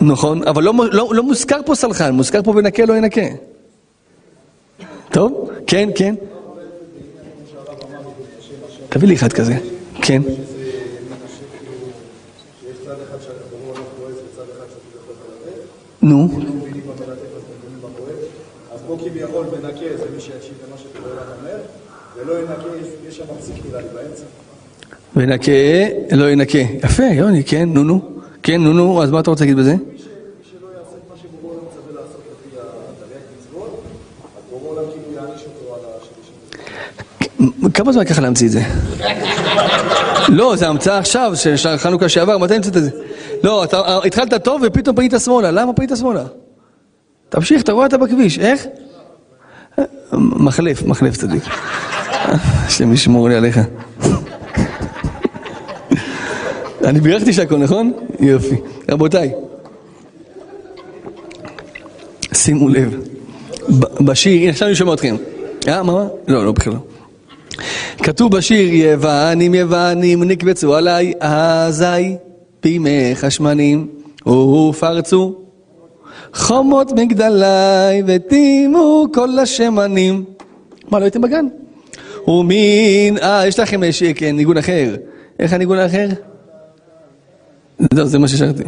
נכון, אבל לא, לא, לא מוזכר פה סלחן, מוזכר פה ונקה, לא ינקה. טוב, כן, כן. תביא לי אחד כזה. כן. אחד שהבורא לא ללטף, נו. לא מבינים במלטף אז מבינים בכועס, אז פה כביכול מנקה זה מי שיקשיב למה שבורא אומר, ולא ינקה, יש- יש שם פסיק אולי באמצע. ונקה, לא ינקה. יפה, יוני, כן, נו נו. כן, נו נו, אז מה אתה רוצה להגיד בזה? מי ש- מי שלא יעשה את מה שבורא לא מצווה לעשות לפי התרי"ג מצוות, אז בורא עולם כאילו יעניש אותו על השלישים. כמה זמן לקח להמציא את זה? לא, זה המצאה עכשיו, של חנוכה שעבר, מתי המצאת את זה? לא, אתה התחלת טוב ופתאום פנית שמאלה, למה פנית שמאלה? תמשיך, אתה רואה אתה בכביש, איך? מחלף, מחלף צדיק. השם ישמור לי עליך. אני בירכתי שהכל, נכון? יופי. רבותיי, שימו לב, בשיר, הנה עכשיו אני שומע אתכם. אה? מה? לא, לא, בכלל לא. כתוב בשיר, יוונים יוונים נקבצו עליי, אזי בימי חשמנים ופרצו חומות מגדלי וטימו כל השמנים. מה, לא הייתם בגן? ומין, אה, יש לכם אה, כן, ניגון אחר. איך הניגון האחר? לא, זה מה ששרתי.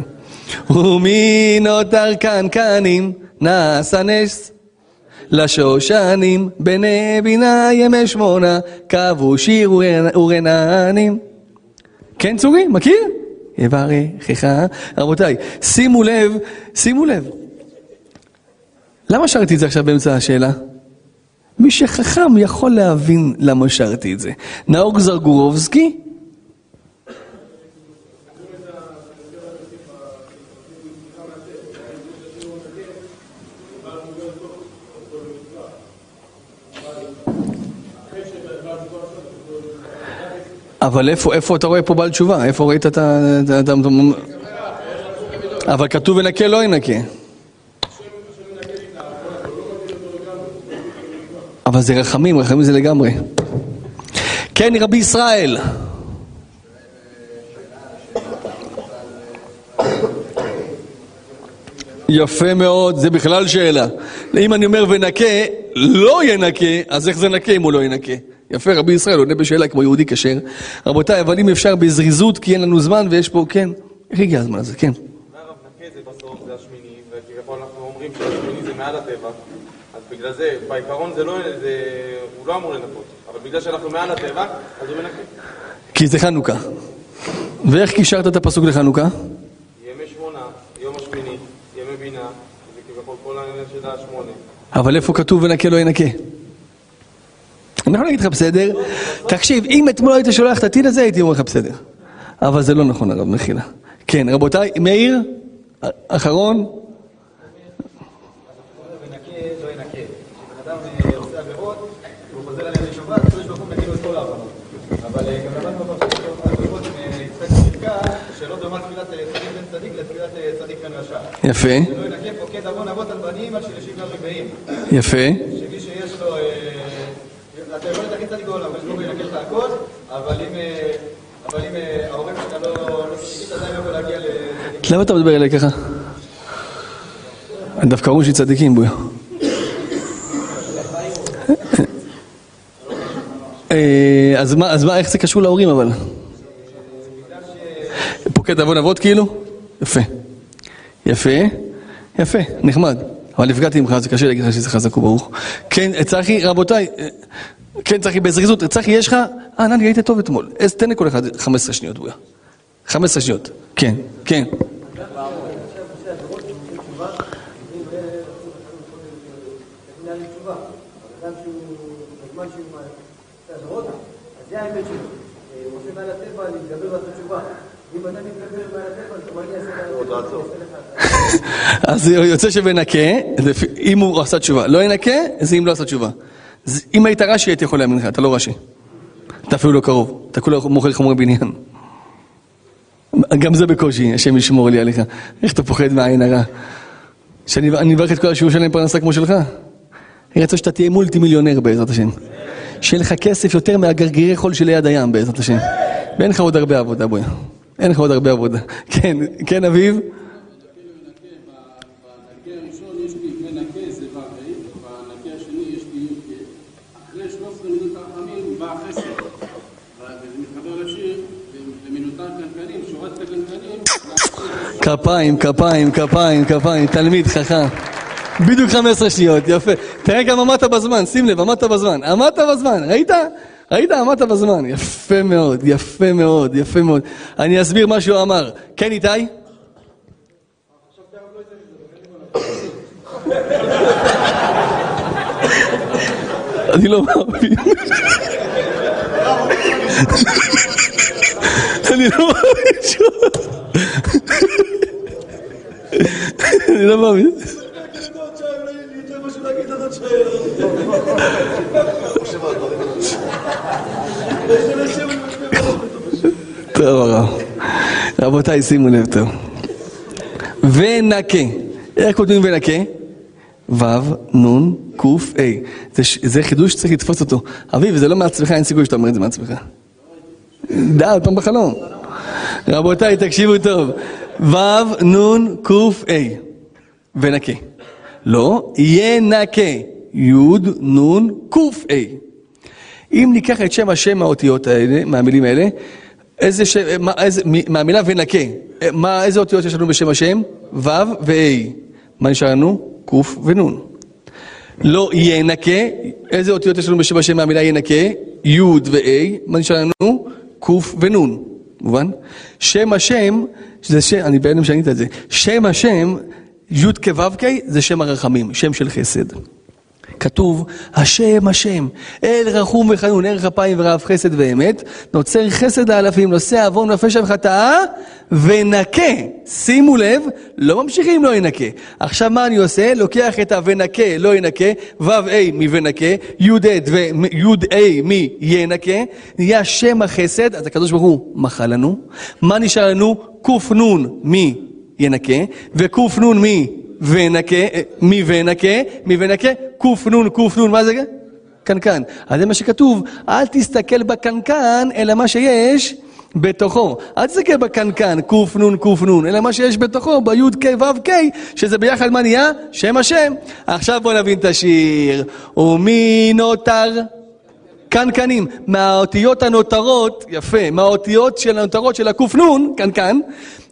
ומין אותר קנקנים נעשה נס לשושנים בני בינה ימי שמונה קבעו שיר ורנ- ורננים. כן צורי, מכיר? יברכך. רבותיי, שימו לב, שימו לב. למה שרתי את זה עכשיו באמצע השאלה? מי שחכם יכול להבין למה שרתי את זה. נאור זרגורובסקי אבל איפה, איפה אתה רואה פה בעל תשובה? איפה ראית את ה... אבל כתוב ונקה לא ינקה. אבל זה רחמים, רחמים זה לגמרי. כן, רבי ישראל. יפה מאוד, זה בכלל שאלה. אם אני אומר ונקה, לא ינקה, אז איך זה נקה אם הוא לא ינקה? יפה, רבי ישראל עונה בשאלה כמו יהודי כשר. רבותיי, אבל אם אפשר בזריזות, כי אין לנו זמן ויש פה, כן. איך הגיע הזמן הזה? כן. הרב נקה זה בסוף, זה השמיני, וכביכול אנחנו אומרים שהשמיני זה מעל הטבע, אז בגלל זה, בעיקרון זה לא, זה, הוא לא אמור לנקות, אבל בגלל שאנחנו מעל הטבע, אז הוא מנקה. כי זה חנוכה. ואיך קישרת את הפסוק לחנוכה? ימי שמונה, יום השמיני, ימי בינה, זה כביכול כל העניין של השמונה. אבל איפה כתוב ונקה לא ינקה? אני יכול להגיד לך בסדר, תקשיב, אם אתמול היית שולח את הטיל הזה, הייתי אומר לך בסדר. אבל זה לא נכון הרב, מחילה. כן, רבותיי, מאיר, אחרון, ונקה לא את. אבל גם עוון אבות על בנים, על שישים רגעים. יפה, שמי שיש לו... אה, אתה יכול צדיק בעולם, הקדוש ברוך הוא ינקה לך הכל, אבל אם... אה, אבל אם אה, ההורים שלך לא לא לא. למה אתה מדבר אליי ככה? דווקא אומרים שצדיקים בויה. אז מה, אז מה, איך זה קשור להורים אבל? פוקד עוון אבות כאילו? יפה. יפה, יפה, נחמד. אבל נפגעתי ממך, זה קשה להגיד לך שזה חזק וברוך. כן, צחי, רבותיי, אה, כן, צחי, בזריזות, צחי, יש לך... אה, נני, היית טוב אתמול. אז תן לכל אחד 15 שניות, בויה. 15 שניות. כן, כן. זה האמת שלו. הוא עושה מעל הטבע להתגבר תשובה. אז יוצא שבנקה, אם הוא עשה תשובה. לא ינקה, זה אם לא עשה תשובה. אם היית רש"י, הייתי יכול להאמין לך, אתה לא רש"י. אתה אפילו לא קרוב. אתה כולה מוכר חומרי בניין. גם זה בקושי, השם ישמור לי עליך. איך אתה פוחד מהעין הרע? שאני אני אברך את כל השיעור שלהם פרנסה כמו שלך. אני רוצה שאתה תהיה מולטי מיליונר בעזרת השם. שיהיה לך כסף יותר מהגרגירי חול שליד הים בעזרת השם. ואין לך עוד הרבה עבודה, בואי. אין לך עוד הרבה עבודה. כן, כן אביב? בנקה הראשון יש לי מנקה זה ו"ה, בנקה השני יש לי י"ק. אחרי 13 מינות הרחמים בא החסד. וזה מתחבר לשיר, למינותר קנקנים, שורת את הקנקנים, כפיים, כפיים, כפיים, כפיים, תלמיד חכם. בדיוק 15 שניות, יפה. תראה גם עמדת בזמן, שים לב, עמדת בזמן. עמדת בזמן, ראית? ראית? עמדת בזמן. יפה מאוד, יפה מאוד, יפה מאוד. אני אסביר מה שהוא אמר. כן, איתי? אני לא מאמין. אני לא מאמין שהוא... אני לא מאמין. טוב. רבותיי, שימו לב טוב. ונקה. איך כותבים ונקה? ו', נ', ק', ה'. זה, זה חידוש שצריך לתפוס אותו. אביב, זה לא מעצמך, אין סיכוי שאתה אומר את זה מעצמך. די, עוד פעם בחלום. רבותיי, תקשיבו טוב. ו', נ', ק', ה'. ונקה. לא, ינקה. י', נ', ק', ה'. אם ניקח את שם השם מהאותיות האלה, מהמילים האלה, איזה שם, מה, איזה, מהמילה ונקה, אה, מה, איזה אותיות יש לנו בשם השם? ו' ו-ה'. מה נשאר לנו? ק' ונ'. לא ינקה, איזה אותיות יש לנו בשם השם מהמילה ינקה? י' ו-ה'. מה נשאר לנו? ק' ונ'. מובן? שם השם, שזה שם, אני בהלם שענית את זה, שם השם, י' כו' זה שם הרחמים, שם של חסד. כתוב, השם, השם, אל רחום וחנון, ערך אפיים ורב חסד ואמת, נוצר חסד לאלפים, נושא עוון ופשע וחטאה, ונקה. שימו לב, לא ממשיכים לא ינקה. עכשיו מה אני עושה? לוקח את ה"ונקה" לא ינקה, ו"ה מ"ונקה", י"ד וי"ה מ"ינקה", נהיה שם החסד, אז הקדוש ברוך הוא מחל לנו. מה נשאר לנו? קנ"ן מ"ינקה", וקנ"ן מ... ונקה, אה, מי ונקה, מי ונקה, קנ"ן, קנ"ן, מה זה? קנקן. אז זה מה שכתוב, אל תסתכל בקנקן, אלא מה שיש בתוכו. אל תסתכל בקנקן, קנ"ן, קנ"ן, אלא מה שיש בתוכו, בי"ק ו"ק, שזה ביחד מה נהיה? שם השם. עכשיו בואו נבין את השיר. ומי נותר? קנקנים, מהאותיות הנותרות, יפה, מהאותיות של הנותרות של הקנ"ן, קנקן,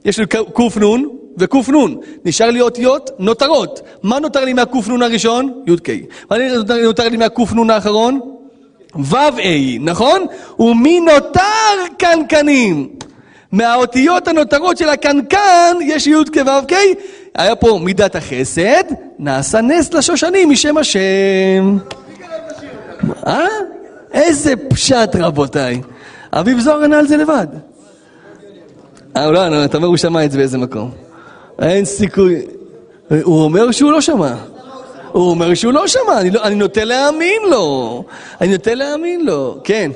יש לי קנ"ן וקנ"ן, נשאר לי אותיות נותרות. מה נותר לי מהקנ"ן הראשון? י"ק. מה נותר- לי מהקנ"ן האחרון? ו"ה, נכון? ומי נותר קנקנים? מהאותיות הנותרות של הקנקן יש י"ק ו"ק, היה פה מידת החסד, נעשה נס לשושנים משם השם. אה? איזה פשט רבותיי. אביב זוהר ענה על זה לבד. אה, לא, לא, אתה אומר הוא שמע את זה באיזה מקום. אין סיכוי. הוא אומר שהוא לא שמע. הוא אומר שהוא לא שמע, אני, לא, אני נוטה להאמין לו. אני נוטה להאמין לו, כן.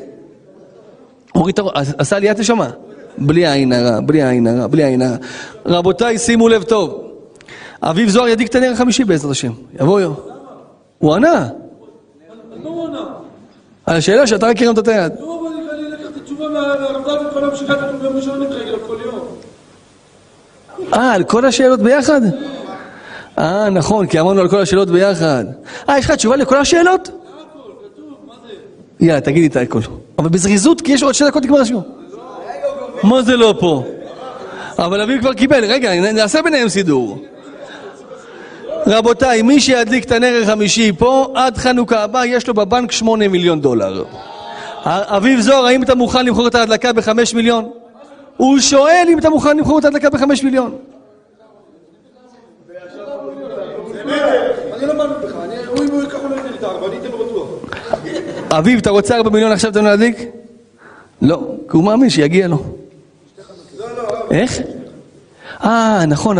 תראה, עשה עליית נשמה. בלי עין הרע, בלי עין הרע, בלי עין הרע. רבותיי, שימו לב טוב. אביב זוהר ידליק את הנר החמישי בעזרת השם. יבוא יום. הוא ענה. על השאלה שאתה רק הרמת את היד. לא, אבל אני לקחתי תשובה מהרב דוד כל ראשון נתחיל כל יום. אה, על כל השאלות ביחד? אה, נכון, כי אמרנו על כל השאלות ביחד. אה, יש לך תשובה לכל השאלות? יאללה, תגיד לי את הכל. אבל בזריזות, כי יש עוד שתי דקות לגמר השיעור. מה זה לא פה? אבל אביב כבר קיבל, רגע, נעשה ביניהם סידור. רבותיי, מי שידליק את הנר החמישי פה, עד חנוכה הבא, יש לו בבנק שמונה מיליון דולר. אביב זוהר, האם אתה מוכן למכור את ההדלקה בחמש מיליון? הוא שואל אם אתה מוכן למכור את ההדלקה בחמש מיליון. אביב, אתה רוצה ארבע מיליון עכשיו אתה להדליק? לא, כי הוא מאמין שיגיע לו. איך? אה, נכון,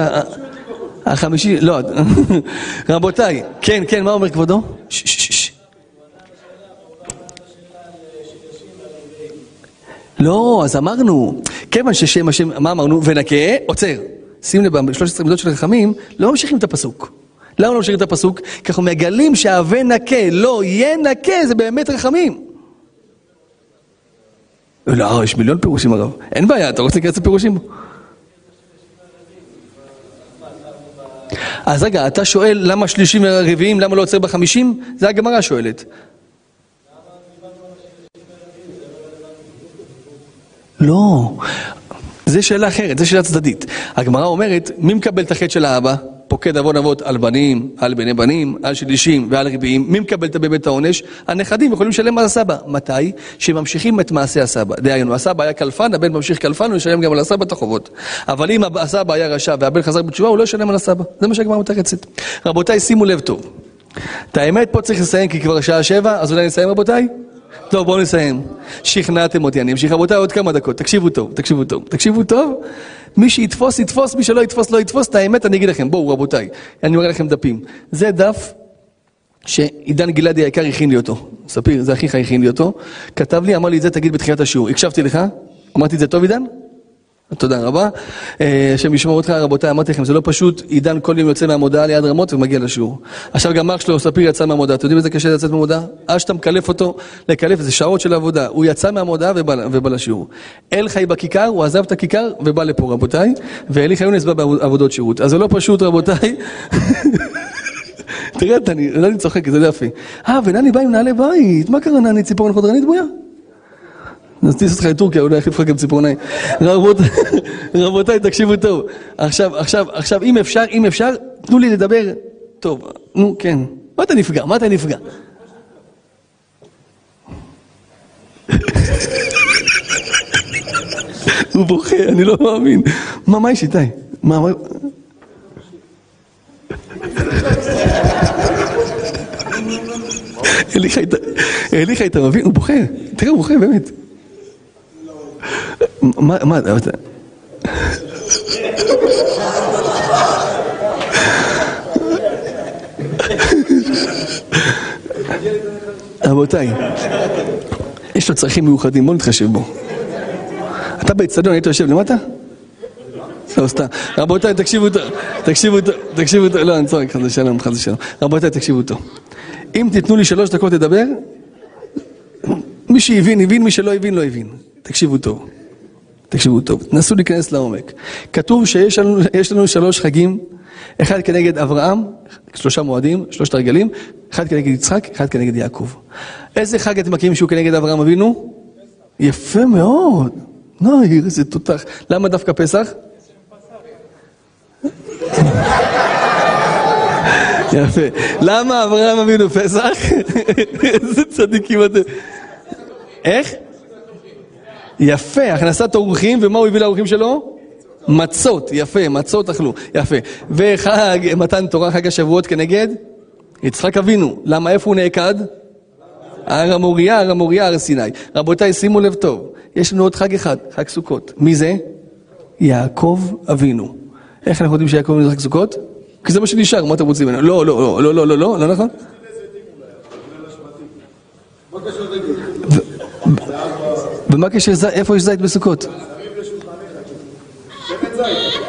החמישי, לא, רבותיי, כן, כן, מה אומר כבודו? לא, אז אמרנו, כיוון ששם השם, מה אמרנו? ונקה, עוצר. שים לב, ב-13 מידות של רחמים, לא ממשיכים את הפסוק. למה לא ממשיכים את הפסוק? כי אנחנו מגלים שהווה נקה, לא יהיה נקה, זה באמת רחמים. לא, יש מיליון פירושים הרב. אין בעיה, אתה רוצה להיכנס לפירושים? אז רגע, אתה שואל למה שלישים ורביעים, למה לא עוצר בחמישים? זה הגמרא שואלת. לא, זה שאלה אחרת, זה שאלה צדדית. הגמרא אומרת, מי מקבל את החטא של האבא? פוקד עוון אבות על בנים, על בני בנים, על שלישים ועל רביעים. מי מקבל את באמת העונש? הנכדים יכולים לשלם על הסבא. מתי? שממשיכים את מעשה הסבא. דהיינו, הסבא היה קלפן, הבן ממשיך קלפן, הוא ישלם גם על הסבא את החובות. אבל אם הסבא היה רשע והבן חזר בתשובה, הוא לא ישלם על הסבא. זה מה שהגמרא מתרצת. רבותיי, שימו לב טוב. את האמת פה צריך לסיים כי כבר שעה שבע, אז אולי נסיים רבותיי? טוב, בואו נסיים. שכנעתם אותי, אני אמשיך. רבותיי, עוד כמה דקות. תקשיבו טוב, תקשיבו טוב. תקשיבו טוב. מי שיתפוס, יתפוס, מי שלא יתפוס, לא יתפוס. את האמת, אני אגיד לכם. בואו, רבותיי. אני מראה לכם דפים. זה דף שעידן גלעדי היקר הכין לי אותו. ספיר, זה אחיך הכין לי אותו. כתב לי, אמר לי את זה, תגיד בתחילת השיעור. הקשבתי לך? אמרתי את זה טוב, עידן? תודה רבה. אה, השם ישמור אותך, רבותיי, אמרתי לכם, זה לא פשוט, עידן כל יום יוצא מהמודעה ליד רמות ומגיע לשיעור. עכשיו גם אח שלו, ספיר, יצא מהמודעה. אתם יודעים איזה קשה לצאת מהמודעה? עד שאתה מקלף אותו, לקלף, זה שעות של עבודה. הוא יצא מהמודעה ובא, ובא לשיעור. אל חי בכיכר, הוא עזב את הכיכר ובא לפה, רבותיי, ואלי חיונס בא בעבודות שירות. אז זה לא פשוט, רבותיי. תראה, אני, אני צוחק, זה יפה. אה, ונני בא עם נעלי בית, מה קרה נני ציפורן חודרנית בויה? נטיס אותך לטורקיה, אולי יחליף לך גם ציפורניים. רבות- רבותיי, תקשיבו טוב. עכשיו, עכשיו, עכשיו, אם אפשר, אם אפשר, תנו לי לדבר. טוב, נו, כן. מה אתה נפגע? מה אתה נפגע? הוא בוכה, אני לא מאמין. מה, מה יש איתי? מה, מה... אליך היית, אליך היית מבין? הוא בוכה. תראה, הוא בוכה, באמת. מה, מה. רבותיי, יש לו צרכים מיוחדים, בואו נתחשב בו. אתה באצטדיון היית יושב למטה? לא, סתם. רבותיי, תקשיבו טוב, תקשיבו טוב, תקשיבו טוב, לא, אני צוחק, חס ושלום, חס ושלום. רבותיי, תקשיבו טוב. אם תיתנו לי שלוש דקות לדבר, מי שהבין, הבין, מי שלא הבין, לא הבין. תקשיבו טוב. תקשיבו טוב, תנסו להיכנס לעומק. כתוב שיש לנו, לנו שלוש חגים, אחד כנגד אברהם, שלושה מועדים, שלושת הרגלים, אחד כנגד יצחק, אחד כנגד יעקב. איזה חג אתם מכירים שהוא כנגד אברהם אבינו? יפה מאוד. נויר, איזה תותח. למה דווקא פסח? יפה. למה אברהם אבינו פסח? איזה צדיקים אתם. איך? יפה, הכנסת אורחים, ומה הוא הביא לאורחים שלו? מצות, יפה, מצות אכלו, יפה. וחג מתן תורה, חג השבועות כנגד? יצחק אבינו. למה, איפה הוא נעקד? הר המוריה, הר המוריה, הר סיני. רבותיי, שימו לב טוב, יש לנו עוד חג אחד, חג סוכות. מי זה? יעקב אבינו. איך אנחנו יודעים שיעקב אבינו זה חג סוכות? כי זה מה שנשאר, מה אתם רוצים ממנו? לא, לא, לא, לא, לא, לא, לא, לא נכון? ומה קשר, ז- איפה יש זית בסוכות?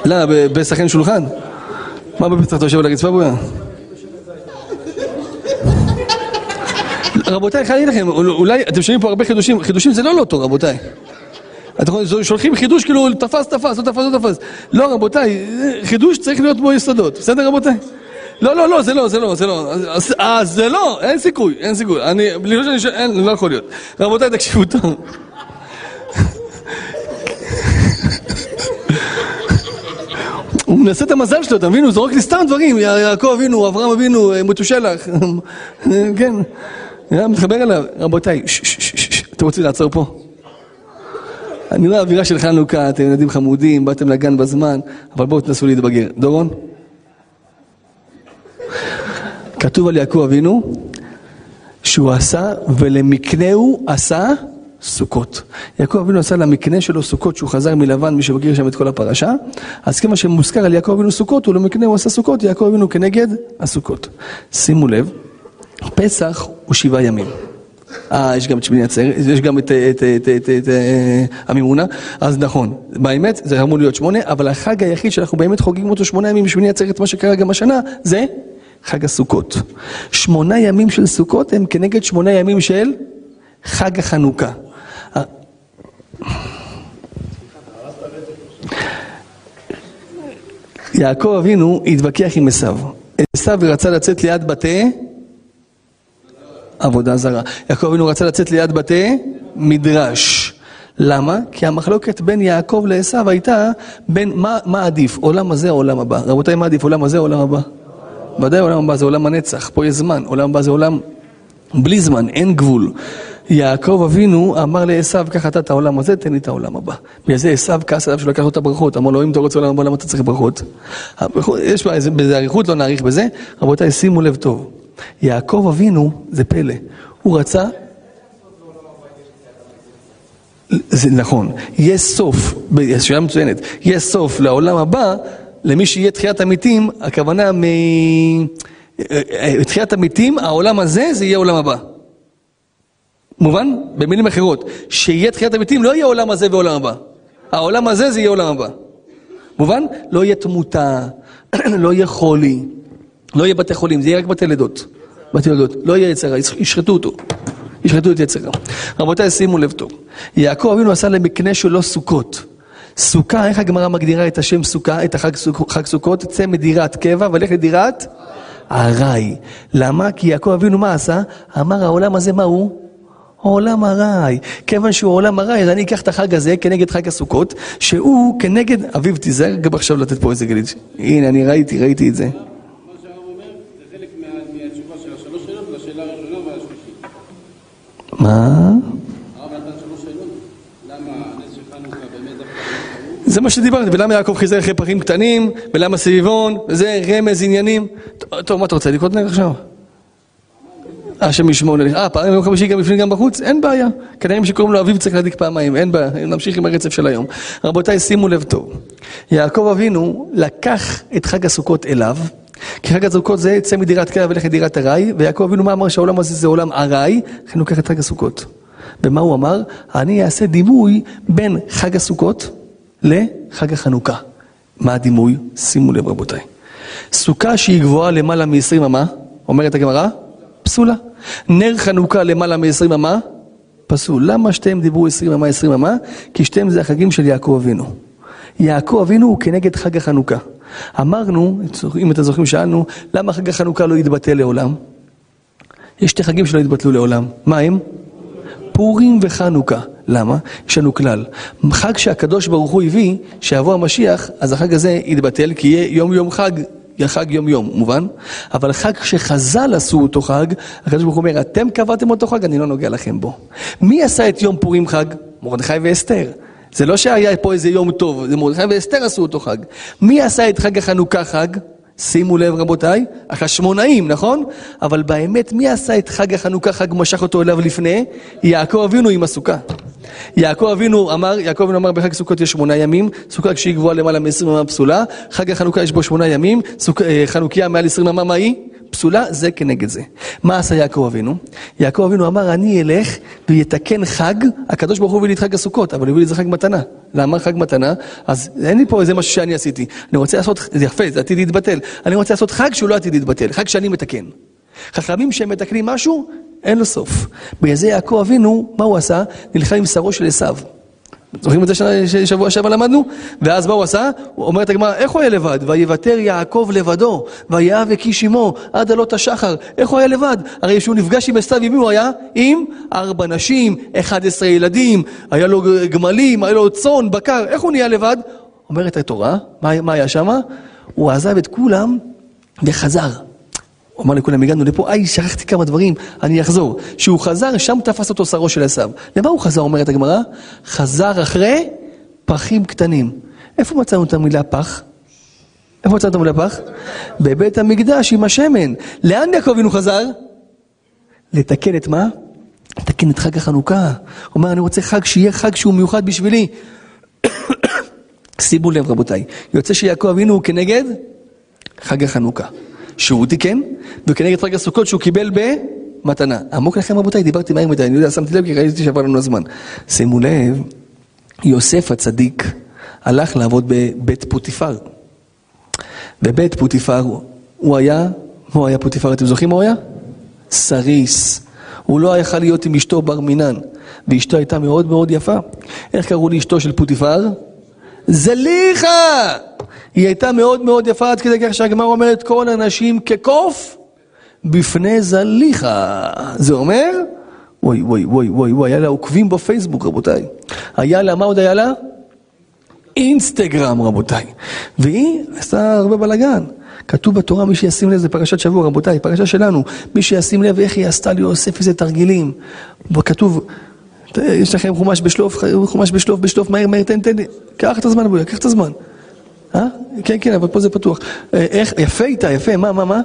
לא, בפסח שולחן? מה בפסח אתה יושב על הרצפה בויה? רבותיי, איך אני אגיד לכם, אולי אתם שומעים פה הרבה חידושים, חידושים זה לא לוטו, רבותיי. אתם שולחים חידוש כאילו תפס, תפס, לא תפס, לא תפס. לא, רבותיי, חידוש צריך להיות בו יסודות, בסדר רבותיי? לא, לא, לא, זה לא, זה לא, זה לא. זה לא, אין סיכוי, אין סיכוי. אני, בלי שאני שואל, לא יכול להיות. רבותיי, תקשיבו טוב. הוא מנסה את המזל שלו, אתה מבין? הוא זורק לי סתם דברים, יע- יעקב אבינו, אברהם אבינו, אה, מתושלח. כן, היה מתחבר אליו. רבותיי, אתם רוצים לעצור פה? אני רואה אווירה של חנוכה, אתם ילדים חמודים, באתם לגן בזמן, אבל בואו תנסו להתבגר. דורון? כתוב על יעקב אבינו שהוא עשה ולמקנהו עשה סוכות. יעקב אבינו עשה למקנה שלו סוכות שהוא חזר מלבן, מי שמכיר שם את כל הפרשה. אז כמה שמוזכר על יעקב אבינו סוכות, ולמקנהו עשה סוכות, יעקב אבינו כנגד הסוכות. שימו לב, פסח הוא שבעה ימים. אה, יש גם את שמיני עצרת, יש גם את, את, את, את, את אה, המימונה, אז נכון, באמת זה אמור להיות שמונה, אבל החג היחיד שאנחנו באמת חוגגים אותו שמונה ימים בשמיני עצרת, מה שקרה גם השנה, זה חג הסוכות. שמונה ימים של סוכות הם כנגד שמונה ימים של חג החנוכה. יעקב אבינו התווכח עם עשיו. עשיו רצה לצאת ליד בתי עבודה זרה. יעקב אבינו רצה לצאת ליד בתי מדרש. למה? כי המחלוקת בין יעקב לעשו הייתה בין מה, מה עדיף, עולם הזה או עולם הבא. רבותיי, מה עדיף, עולם הזה או עולם הבא? ודאי עולם הבא זה עולם הנצח, פה יש זמן, עולם הבא זה עולם בלי זמן, אין גבול. יעקב אבינו אמר לעשו, קח אתה את העולם הזה, תן לי את העולם הבא. בגלל זה עשו כעס עליו שלא לקח לו את הברכות, אמר לו, אם אתה רוצה עולם הבא, למה אתה צריך ברכות? יש בזה אריכות, לא נאריך בזה. רבותיי, שימו לב טוב. יעקב אבינו, זה פלא, הוא רצה... זה נכון, יש סוף, שאלה מצוינת, יש סוף לעולם הבא, למי שיהיה תחיית המתים, הכוונה מ... אה, אה, תחיית המתים, העולם הזה, זה יהיה עולם הבא. מובן? במילים אחרות, שיהיה תחיית המתים, לא יהיה עולם הזה ועולם הבא. העולם הזה, זה יהיה עולם הבא. מובן? לא יהיה תמותה, לא יהיה חולי, לא יהיה בתי חולים, זה יהיה רק בתי לידות. בתי לידות. לא יהיה יצרה, ישחטו אותו. ישחטו את יצרה. רבותיי, שימו לב טוב. יעקב אבינו עשה למקנה שלו סוכות. סוכה, איך הגמרא מגדירה את השם סוכה, את החג סוכ- חג סוכות? צא מדירת קבע ולך לדירת ארעי. למה? כי יעקב אבינו מה עשה? אמר העולם הזה מה הוא? עולם ארעי. כיוון שהוא עולם ארעי, אז אני אקח את החג הזה כנגד חג הסוכות, שהוא כנגד, אביב תיזהר גם עכשיו לתת פה איזה גליץ'. הנה, אני ראיתי, ראיתי את זה. מה זה לא זה מה שדיברתי, ולמה יעקב חיזר אחרי פרחים קטנים, ולמה סביבון, וזה רמז עניינים. טוב, מה אתה רוצה, לקרוא נר עכשיו? השם ישמור לי. אה, פעם יום חמישי גם בפנים גם בחוץ? אין בעיה. כנראה שקוראים לו אביב צריך להדליק פעמיים, אין בעיה. נמשיך עם הרצף של היום. רבותיי, שימו לב טוב. יעקב אבינו לקח את חג הסוכות אליו, כי חג הסוכות זה צא מדירת קרע ולך לדירת ארעי, ויעקב אבינו מה אמר שהעולם הזה זה עולם ארעי, לכן הוא לקח את חג הסוכות. ומה הוא אמר? אני אעשה דימוי בין חג הסוכות לחג החנוכה. מה הדימוי? שימו לב רבותיי. סוכה שהיא גבוהה למעלה מ-20 אמה, אומרת הגמרא, פסולה. נר חנוכה למעלה מ-20 אמה, פסול. למה שתיהם דיברו 20 אמה, 20 אמה? כי שתיהם זה החגים של יעקב אבינו. יעקב אבינו הוא כנגד חג החנוכה. אמרנו, אם אתם זוכרים, שאלנו, למה חג החנוכה לא יתבטל לעולם? יש שתי חגים שלא יתבטלו לעולם. מה הם? פורים וחנוכה. למה? יש לנו כלל. חג שהקדוש ברוך הוא הביא, שיבוא המשיח, אז החג הזה יתבטל, כי יהיה יום יום חג, חג יום יום, מובן? אבל חג שחז"ל עשו אותו חג, הקדוש ברוך הוא אומר, אתם קבעתם אותו חג, אני לא נוגע לכם בו. מי עשה את יום פורים חג? מרדכי ואסתר. זה לא שהיה פה איזה יום טוב, זה מרדכי ואסתר עשו אותו חג. מי עשה את חג החנוכה חג? שימו לב רבותיי, החשמונאים, נכון? אבל באמת, מי עשה את חג החנוכה, חג משך אותו אליו לפני? יעקב אבינו עם הסוכה. יעקב אבינו אמר, יעקב אבינו אמר בחג סוכות יש שמונה ימים, סוכה כשהיא גבוהה למעלה מ-20 אמה פסולה, חג החנוכה יש בו שמונה ימים, סוכ... אה, חנוכיה מעל 20 אמה מה היא? פסולה, זה כנגד זה. מה עשה יעקב אבינו? יעקב אבינו אמר, אני אלך ויתקן חג, הקדוש ברוך הוא הביא לי את חג הסוכות, אבל הביא לי את זה חג מתנה. למה חג מתנה? אז אין לי פה איזה משהו שאני עשיתי. אני רוצה לעשות, זה יפה, זה עתיד להתבטל. אני רוצה לעשות חג שהוא לא עתיד להתבטל, חג שאני מתקן. חכמים שהם מתקנים משהו, אין לו סוף. בגלל זה יעקב אבינו, מה הוא עשה? נלחם עם שרו של עשיו. זוכרים את זה ששבוע שעבר למדנו? ואז מה הוא עשה? הוא אומר את הגמרא, איך הוא היה לבד? ויוותר יעקב לבדו, ויהב הקיש עמו עד עלות השחר. איך הוא היה לבד? הרי כשהוא נפגש עם עשיו, עם מי הוא היה? עם ארבע נשים, 11 ילדים, היה לו גמלים, היה לו צאן, בקר, איך הוא נהיה לבד? אומרת התורה, מה, מה היה שמה? הוא עזב את כולם וחזר. הוא אמר לכולם, הגענו לפה, איי, שכחתי כמה דברים, אני אחזור. כשהוא חזר, שם תפס אותו שרו של עשיו. למה הוא חזר, אומרת הגמרא? חזר אחרי פחים קטנים. איפה מצאנו את המילה פח? איפה מצאנו את המילה פח? בבית המקדש עם השמן. לאן יעקב אבינו חזר? לתקן את מה? לתקן את חג החנוכה. הוא אומר, אני רוצה חג שיהיה חג שהוא מיוחד בשבילי. שימו לב רבותיי, יוצא שיעקב אבינו הוא כנגד חג החנוכה. שהוא תיקן, וכנגד חג הסוכות שהוא קיבל במתנה. עמוק לכם רבותיי, דיברתי מהר מדי, אני יודע, שמתי לב כי ראיתי שעבר לנו הזמן. שימו לב, יוסף הצדיק הלך לעבוד בבית פוטיפר. בבית פוטיפר הוא היה, הוא היה פוטיפר? אתם זוכרים מה הוא היה? סריס. הוא לא יכל להיות עם אשתו בר מינן, ואשתו הייתה מאוד מאוד יפה. איך קראו לאשתו של פוטיפר? זליכה! היא הייתה מאוד מאוד יפה עד כדי כך שהגמר אומרת כל הנשים כקוף בפני זליכה. זה אומר, וואי וואי וואי וואי וואי, היה לה עוקבים בפייסבוק רבותיי. היה לה, מה עוד היה לה? אינסטגרם רבותיי. והיא עשתה הרבה בלאגן. כתוב בתורה, מי שישים לב, זה פרשת שבוע, רבותיי, פרשה שלנו. מי שישים לב איך היא עשתה ליוסף איזה תרגילים. כתוב, יש לכם חומש בשלוף, חומש בשלוף, בשלוף, מהר, מהר, תן, תן, קח את הזמן, בואי, קח את הזמן. אה? כן, כן, אבל פה זה פתוח. אה, איך, יפה איתה, יפה, מה, מה, מה?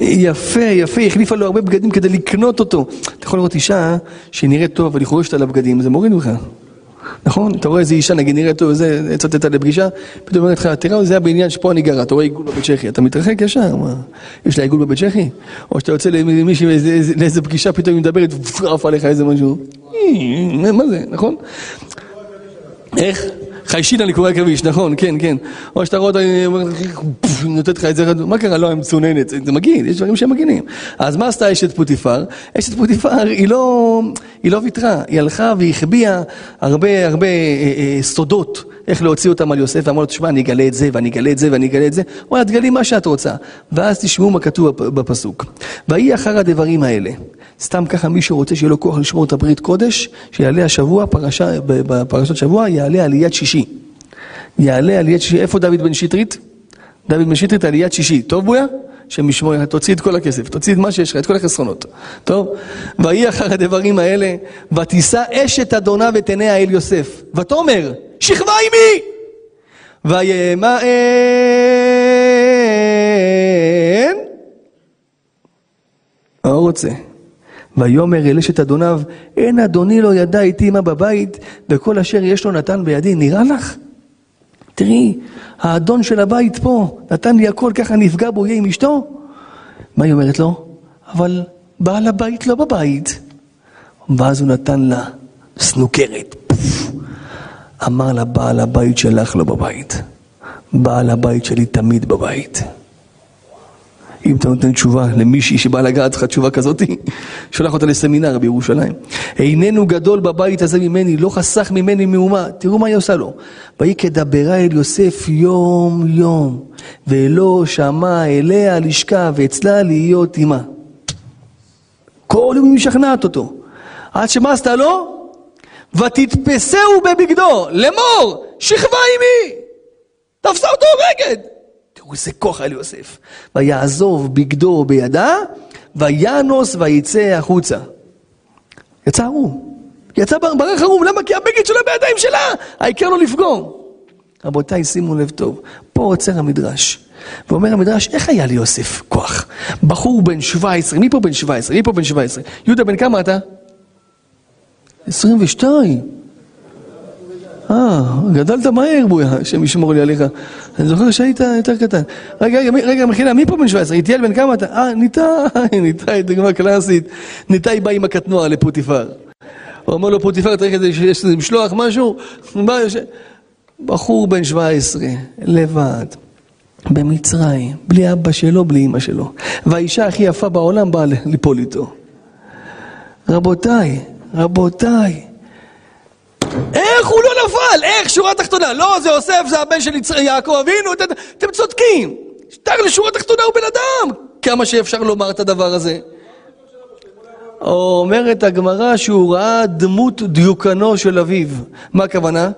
יפה, יפה, היא החליפה לו הרבה בגדים כדי לקנות אותו. אתה יכול לראות אישה שנראית טוב, אבל היא חורשת על הבגדים, זה מוריד ממך. נכון? אתה רואה איזה אישה, נגיד, נראית טוב, זה, יצאת לפגישה, פתאום אומרת לך, תראה, זה הבניין שפה אני גרה, אתה רואה עיגול בבית צ'כי, אתה מתרחק ישר, מה? יש לה עיגול בבית צ'כי? או שאתה יוצא למישהי לאיזה פגישה, פתאום היא מדברת, ועף עליך איזה משהו. מה זה, נכון? איך? חיישין אני קורא עכביש, נכון, כן, כן. או שאתה רואה אותה, היא נותנת לך את זה, מה קרה? לא, היא מצוננת, זה מגעיל, יש דברים שהם מגעילים. אז מה עשתה אשת פוטיפר? אשת פוטיפר, היא לא, היא לא ויתרה, היא הלכה והחביאה הרבה הרבה אה, אה, סודות, איך להוציא אותם על יוסף, ואמרה לו, תשמע, אני אגלה את זה, ואני אגלה את זה, ואני אגלה את זה. הוא אמר, תגלי מה שאת רוצה. ואז תשמעו מה כתוב בפסוק. ויהי אחר הדברים האלה. סתם ככה מי שרוצה שיהיה לו כוח לשמור את הברית קודש, שיעלה השבוע, פרשה, בפרשת שבוע, יעלה עליית שישי. יעלה עליית שישי. איפה דוד בן שטרית? דוד בן שטרית עליית שישי. טוב בויה? השם תוציא את כל הכסף, תוציא את מה שיש לך, את כל החסרונות. טוב? ויהי אחר הדברים האלה, ותישא אשת אדונה ותניה אל יוסף. ותאמר, שכבה עמי! ויאמר מה הוא רוצה? ויאמר אל אשת אדוניו, אין אדוני לא ידע איתי מה בבית, וכל אשר יש לו נתן בידי. נראה לך? תראי, האדון של הבית פה, נתן לי הכל, ככה נפגע בו, יהיה עם אשתו? מה היא אומרת לו? אבל בעל הבית לא בבית. ואז הוא נתן לה סנוקרת. אמר לה, בעל הבית שלך לא בבית. בעל הבית שלי תמיד בבית. אם אתה נותן תשובה למישהי שבאה לגעת לך תשובה כזאת, שולח אותה לסמינר בירושלים. איננו גדול בבית הזה ממני, לא חסך ממני מאומה. תראו מה היא עושה לו. ויהי כדברה אל יוסף יום יום, ולא שמע אליה לשכה ואצלה להיות עמה. כל יום היא משכנעת אותו. עד שמה עשתה לו? ותתפסהו בבגדו, לאמור, שכבה עמי. תפסה אותו רגד. תראו איזה כוח היה ליוסף. ויעזוב בגדו בידה, וינוס ויצא החוצה. יצא ערום. יצא ברך ערום, למה? כי הבגד שלה בידיים שלה, העיקר לא לפגום. רבותיי, שימו לב טוב, פה עוצר המדרש. ואומר המדרש, איך היה ליוסף כוח? בחור בן 17, מי פה בן 17? מי פה בן 17? יהודה, בן כמה אתה? 22. אה, גדלת מהר, בויה, השם ישמור לי עליך. אני זוכר שהיית יותר קטן. רגע, רגע, רגע, מחילה, מי פה בן 17? איטיאל בן כמה אתה? אה, ניתאי, ניתאי, דוגמה קלאסית. ניתאי בא עם הקטנוע לפוטיפר. הוא אומר לו, פוטיפר, צריך איזה משלוח, משהו? בחור בן 17, לבד, במצרים, בלי אבא שלו, בלי אמא שלו. והאישה הכי יפה בעולם באה ליפול איתו. רבותיי, רבותיי, איך הוא לא נפל? איך? שורה תחתונה. לא, זה יוסף, זה הבן של יעקב אבינו, אתם, אתם צודקים. תאר לשורה תחתונה הוא בן אדם. כמה שאפשר לומר את הדבר הזה. אומרת הגמרא שהוא ראה דמות דיוקנו של אביו. מה הכוונה?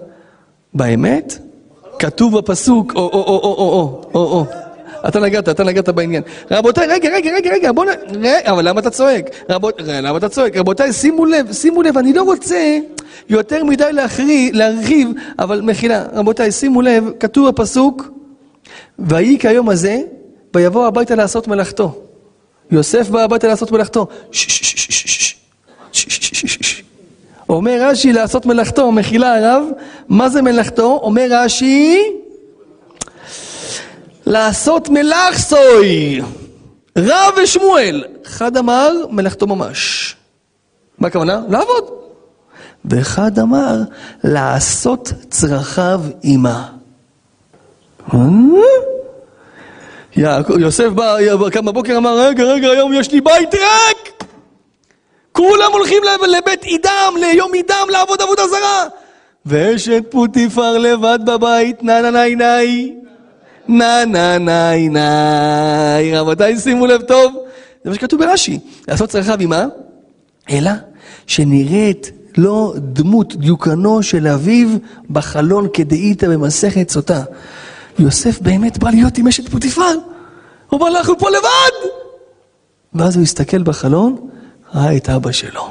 באמת? כתוב בפסוק, או, אתה נגעת, אתה נגעת בעניין. רבותיי, רגע, רגע, רגע, רגע, בוא נ... רגע, אבל למה אתה צועק? רבות... למה אתה צועק? רבותיי, שימו לב, שימו לב, אני לא רוצה יותר מדי להחריב, להרחיב, אבל מחילה. רבותיי, שימו לב, כתוב הפסוק, ויהי כיום הזה, ויבוא הביתה לעשות מלאכתו. יוסף בא הביתה לעשות מלאכתו. אומר רש"י לעשות מלאכתו, מחילה הרב, מה זה מלאכתו? אומר רש"י... לעשות מלאך סוי, רב ושמואל. אחד אמר, מלאכתו ממש. מה הכוונה? לעבוד. ואחד אמר, לעשות צרכיו עימה. אה? יוסף בא, קם בבוקר, אמר, רגע, רגע, היום יש לי בית ריק! כולם הולכים לב- לבית עידם, ליום עידם, לעבוד עבודה זרה. ואשת פוטיפר לבד בבית, נה נה נה נאי, נה נה נה נאי. רבותיי, שימו לב טוב, זה מה שכתוב ברש"י. לעשות צרכיו עם מה? אלא שנראית לו דמות דיוקנו של אביו בחלון כדאיתא במסכת סוטה. יוסף באמת בא להיות עם אשת פוטיפר. הוא בא אנחנו פה לבד! ואז הוא הסתכל בחלון, ראה את אבא שלו,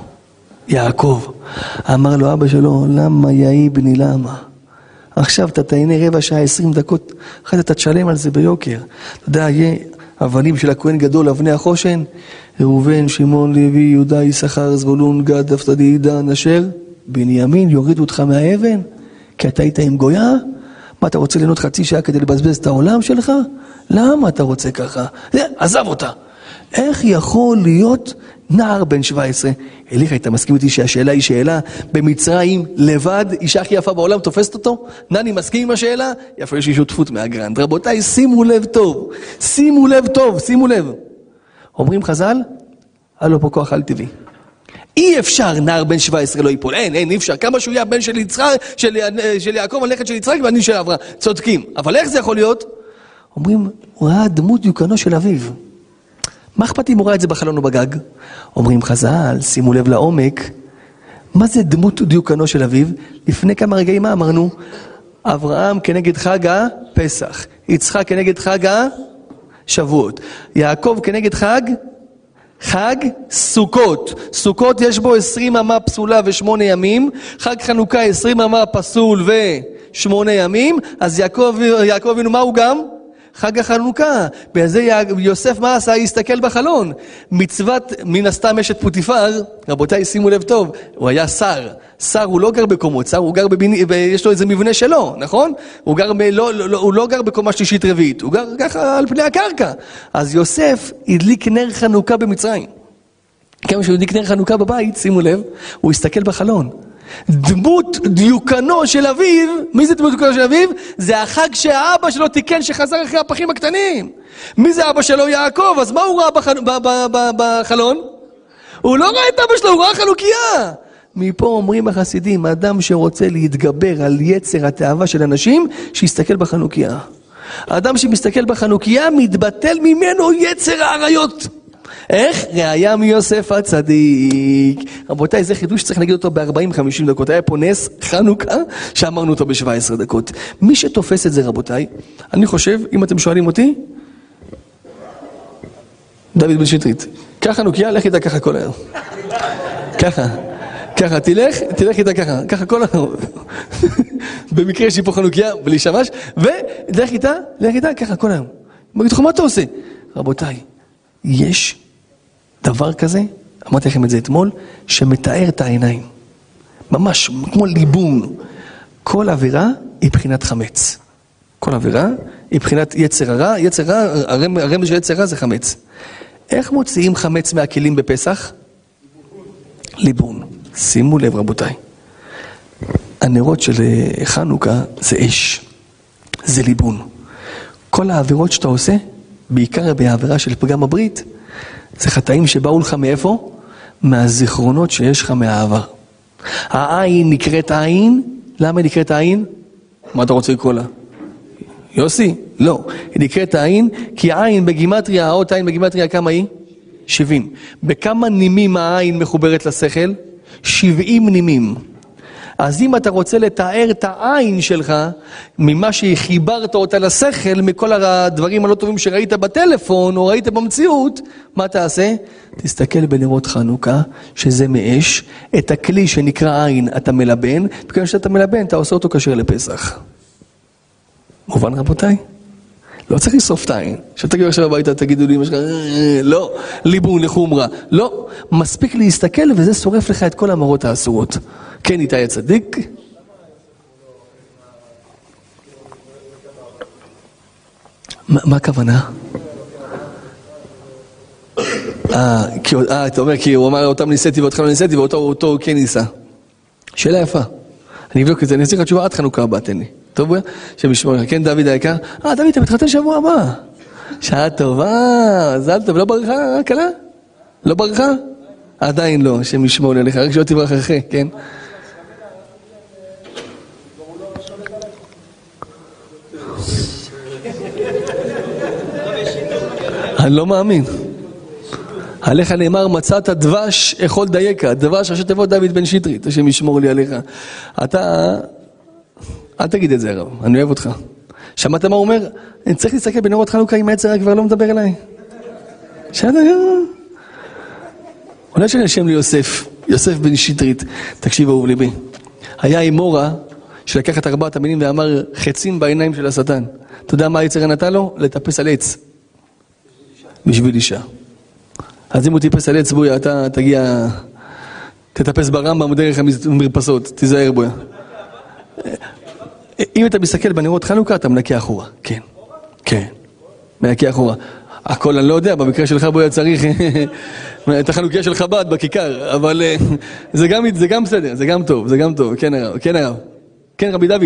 יעקב. אמר לו אבא שלו, למה יהי בני למה? עכשיו אתה תהנה רבע שעה, עשרים דקות, אחרי זה אתה תשלם על זה ביוקר. אתה יודע, יהיה אבנים של הכהן גדול, אבני החושן, ראובן, שמעון, לוי, יהודה, יששכר, זבולון, גד, דפתדי, דן, אשר, בנימין, יורידו אותך מהאבן, כי אתה היית עם גויה? מה, אתה רוצה ליהנות חצי שעה כדי לבזבז את העולם שלך? למה אתה רוצה ככה? זה, עזב אותה. איך יכול להיות נער בן 17? אליך, אתה מסכים איתי שהשאלה היא שאלה במצרים, לבד, אישה הכי יפה בעולם תופסת אותו? נני מסכים עם השאלה? יפה, יש לי שותפות מהגרנד. רבותיי, שימו לב טוב, שימו לב טוב, שימו לב. אומרים חז"ל, היה לו פה כוח על טבעי. אי אפשר נער בן 17 לא ייפול, אין, אין, אי אפשר. כמה שהוא יהיה הבן של יצחק, של, של יעקב, הנכד של יצחק ואני של אברהם. צודקים. אבל איך זה יכול להיות? אומרים, הוא ראה דמות דיוקנו של אביו. מה אכפת אם הוא ראה את זה בחלון או בגג? אומרים חז"ל, שימו לב לעומק, מה זה דמות דיוקנו של אביו? לפני כמה רגעים מה אמרנו? אברהם כנגד חג הפסח, יצחק כנגד חג השבועות, יעקב כנגד חג חג סוכות. סוכות יש בו עשרים אמה פסולה ושמונה ימים, חג חנוכה עשרים אמה פסול ושמונה ימים, אז יעקב, יעקב אבינו מה הוא גם? חג החנוכה. בגלל זה יוסף מה עשה? הסתכל בחלון. מצוות, מן הסתם אשת פוטיפר, רבותיי שימו לב טוב, הוא היה שר. שר הוא לא גר בקומות, שר הוא גר בביני, יש לו איזה מבנה שלו, נכון? הוא, גר ב, לא, לא, הוא לא גר בקומה שלישית רביעית, הוא גר ככה על פני הקרקע. אז יוסף הדליק נר חנוכה במצרים. כמה שהוא הדליק נר חנוכה בבית, שימו לב, הוא הסתכל בחלון. דמות דיוקנו של אביו, מי זה דמות דיוקנו של אביו? זה החג שהאבא שלו תיקן שחזר אחרי הפחים הקטנים. מי זה אבא שלו? יעקב, אז מה הוא ראה בח... בחלון? הוא לא ראה את אבא שלו, הוא ראה חנוכיה. מפה אומרים החסידים, אדם שרוצה להתגבר על יצר התאווה של אנשים, שיסתכל בחנוכיה. האדם שמסתכל בחנוכיה, מתבטל ממנו יצר האריות. איך? ראיה מיוסף הצדיק. רבותיי, זה חידוש שצריך להגיד אותו ב-40-50 דקות. היה פה נס חנוכה שאמרנו אותו ב-17 דקות. מי שתופס את זה, רבותיי, אני חושב, אם אתם שואלים אותי, דוד בן שטרית, קח חנוכיה, לך איתה ככה כל היום. ככה. ככה, תלך, תלך איתה ככה, ככה כל היום. במקרה יש לי פה חנוכיה, בלי שמש, ולך איתה, לך איתה ככה כל היום. הוא יגיד לך, מה אתה עושה? רבותיי, יש דבר כזה, אמרתי לכם את זה אתמול, שמתאר את העיניים. ממש כמו ליבון. כל עבירה היא בחינת חמץ. כל עבירה היא בחינת יצר הרע, יצר הרע, הרמז של יצר הרע זה חמץ. איך מוציאים חמץ מהכלים בפסח? ליבון. שימו לב רבותיי, הנרות של חנוכה זה אש, זה ליבון. כל העבירות שאתה עושה, בעיקר בעבירה של פגם הברית, זה חטאים שבאו לך מאיפה? מהזיכרונות שיש לך מהעבר. העין נקראת עין, למה נקראת עין? מה אתה רוצה לקרוא לה? יוסי? לא. היא נקראת עין, כי עין בגימטריה, האות עין בגימטריה כמה היא? 70. בכמה נימים העין מחוברת לשכל? 70 נימים. אז אם אתה רוצה לתאר את העין שלך, ממה שחיברת אותה לשכל, מכל הדברים הלא טובים שראית בטלפון או ראית במציאות, מה תעשה? תסתכל בנרות חנוכה, שזה מאש, את הכלי שנקרא עין אתה מלבן, וכיוון שאתה מלבן אתה עושה אותו כשר לפסח. מובן רבותיי? לא צריך לשרוף את העין. כשתגיעו עכשיו הביתה תגידו לי, לא, ליבון לחומרה. לא, מספיק להסתכל וזה שורף לך את כל המראות האסורות. כן, איתי הצדיק. מה הכוונה? אה, אתה אומר, כי הוא אמר, אותם ניסיתי ואותכם לא ניסיתי, ואותו כן ניסה. שאלה יפה. אני אבדוק את זה, אני אעשה לך תשובה עד חנוכה הבאה, תן לי. טוב, בויה? השם ישמור לך. כן, דוד היקר? אה, דוד, אתה מתחתן שבוע הבא. שעה טובה, מזל טוב. לא ברכה, כלה? לא ברכה? עדיין לא, השם ישמור רק שלא תברח אחרי, כן? אני לא מאמין. עליך נאמר מצאת דבש אכול דייקה, דבש ראשי תיבות דוד בן שטרית, השם ישמור לי עליך. אתה, אל תגיד את זה הרב, אני אוהב אותך. שמעת מה הוא אומר? אני צריך להסתכל בנרות חנוכה אם העצר כבר לא מדבר אליי. בסדר, אולי שאני אשם ליוסף, יוסף בן שטרית, תקשיב אהוב ליבי. היה עם מורה שלקח את ארבעת המינים ואמר חצים בעיניים של השטן. אתה יודע מה היצר נתן לו? לטפס על עץ. בשביל אישה. אז אם הוא טיפס על עץ בויה, אתה תגיע, תטפס ברמב"ם דרך המרפסות, תיזהר בויה. אם אתה מסתכל בנרות חנוכה, אתה מנקה אחורה, כן, כן, מנקה אחורה. הכל אני לא יודע, במקרה שלך בויה צריך את החנוכיה של חב"ד בכיכר, אבל אה, זה גם, זה גם בסדר, זה גם טוב, זה גם טוב, כן הרב, כן הרב. כן רבי דוד.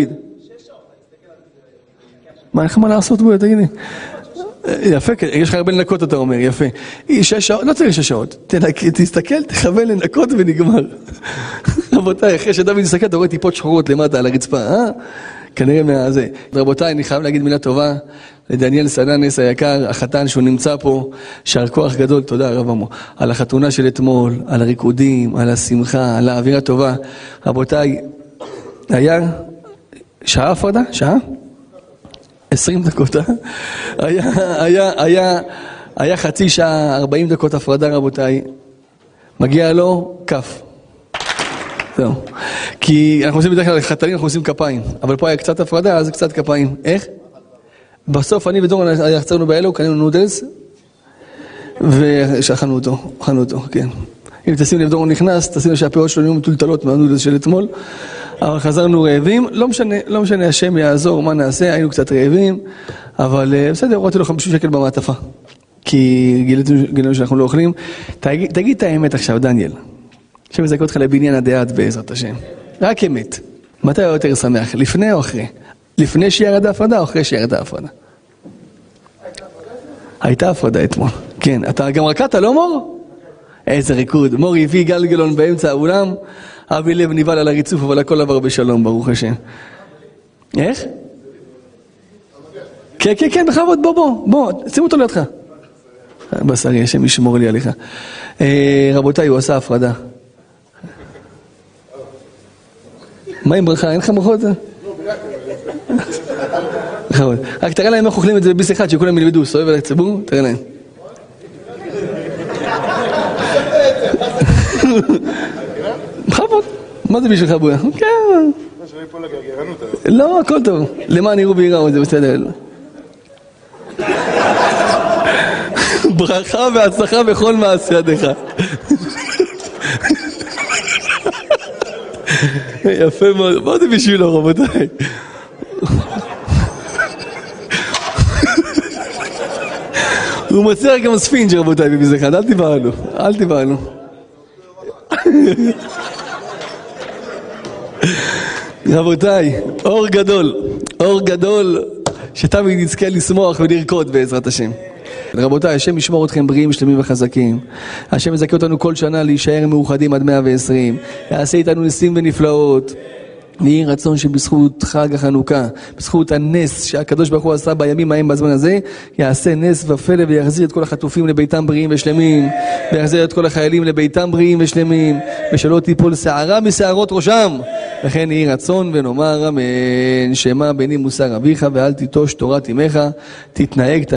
מה, אין לך מה לעשות בויה, תגיד לי. יפה, יש לך הרבה לנקות אתה אומר, יפה. שש שעות, לא צריך שש שעות. תסתכל, תכוון לנקות ונגמר. רבותיי, אחרי שדוד יסתכל, אתה רואה טיפות שחורות למטה על הרצפה, אה? כנראה מהזה. רבותיי, אני חייב להגיד מילה טובה לדניאל סננס היקר, החתן שהוא נמצא פה, שער כוח גדול, תודה רב עמו, על החתונה של אתמול, על הריקודים, על השמחה, על האווירה טובה. רבותיי, היה שעה הפרדה? שעה? עשרים דקות, אה? היה, היה, היה, היה חצי שעה, ארבעים דקות הפרדה רבותיי. מגיע לו כף. זהו. כי אנחנו עושים בדרך כלל חתנים, אנחנו עושים כפיים. אבל פה היה קצת הפרדה, אז קצת כפיים. איך? בסוף אני ודורון יחצרנו באלו, קנינו נודלס, ושאכלנו אותו, אכלנו אותו, כן. אם תשים לב, דורון נכנס, תשים לב שהפאות שלו נהיו מטולטלות מהנודלס של אתמול. אבל חזרנו רעבים, לא משנה, לא משנה, השם יעזור, מה נעשה, היינו קצת רעבים, אבל אה, בסדר, הורדתי לו 50 שקל במעטפה. כי גילינו שאנחנו לא אוכלים. תגיד, תגיד את האמת עכשיו, דניאל. השם יזכה אותך לבניין הדעת בעזרת השם. רק אמת. מתי הוא יותר שמח, לפני או אחרי? לפני שירד ההפרדה או אחרי שירד ההפרדה? הייתה הפרדה אתמול. כן, אתה גם רקדת, לא מור? איזה ריקוד. מור הביא גלגלון באמצע האולם. אבי לב נבהל על הריצוף, אבל הכל עבר בשלום, ברוך השם. איך? כן, כן, כן, בכבוד, בוא, בוא, בוא, שים אותו לידך. בשרי, השם ישמור לי עליך. אה, רבותיי, הוא עשה הפרדה. מה עם ברכה? אין לך ברכות? בכבוד. רק תראה להם איך אוכלים את זה בביס אחד, שכולם ילמדו, סובב על הציבור, תראה להם. בכבוד. מה זה בשבילך בויה? כן. לא, הכל טוב. למען יראו ויראו, זה בסדר. ברכה והצלחה בכל מעשה ידיך. יפה מאוד. מה זה בשבילו, רבותיי? הוא מציע גם ספינג' רבותיי אחד, אל תבהלו, אל תבהלו. רבותיי, אור גדול, אור גדול, שתמיד נזכה לשמוח ולרקוד בעזרת השם. רבותיי, השם ישמור אתכם בריאים, שלמים וחזקים. השם יזכה אותנו כל שנה להישאר מאוחדים עד 120. יעשה איתנו ניסים ונפלאות. יהי רצון שבזכות חג החנוכה, בזכות הנס שהקדוש ברוך הוא עשה בימים ההם בזמן הזה, יעשה נס ופלא ויחזיר את כל החטופים לביתם בריאים ושלמים, ויחזיר את כל החיילים לביתם בריאים ושלמים, ושלא תיפול שערה משערות ראשם. לכן יהי רצון ונאמר אמן, שמע בני מוסר אביך ואל תיטוש תורת אמך, תתנהג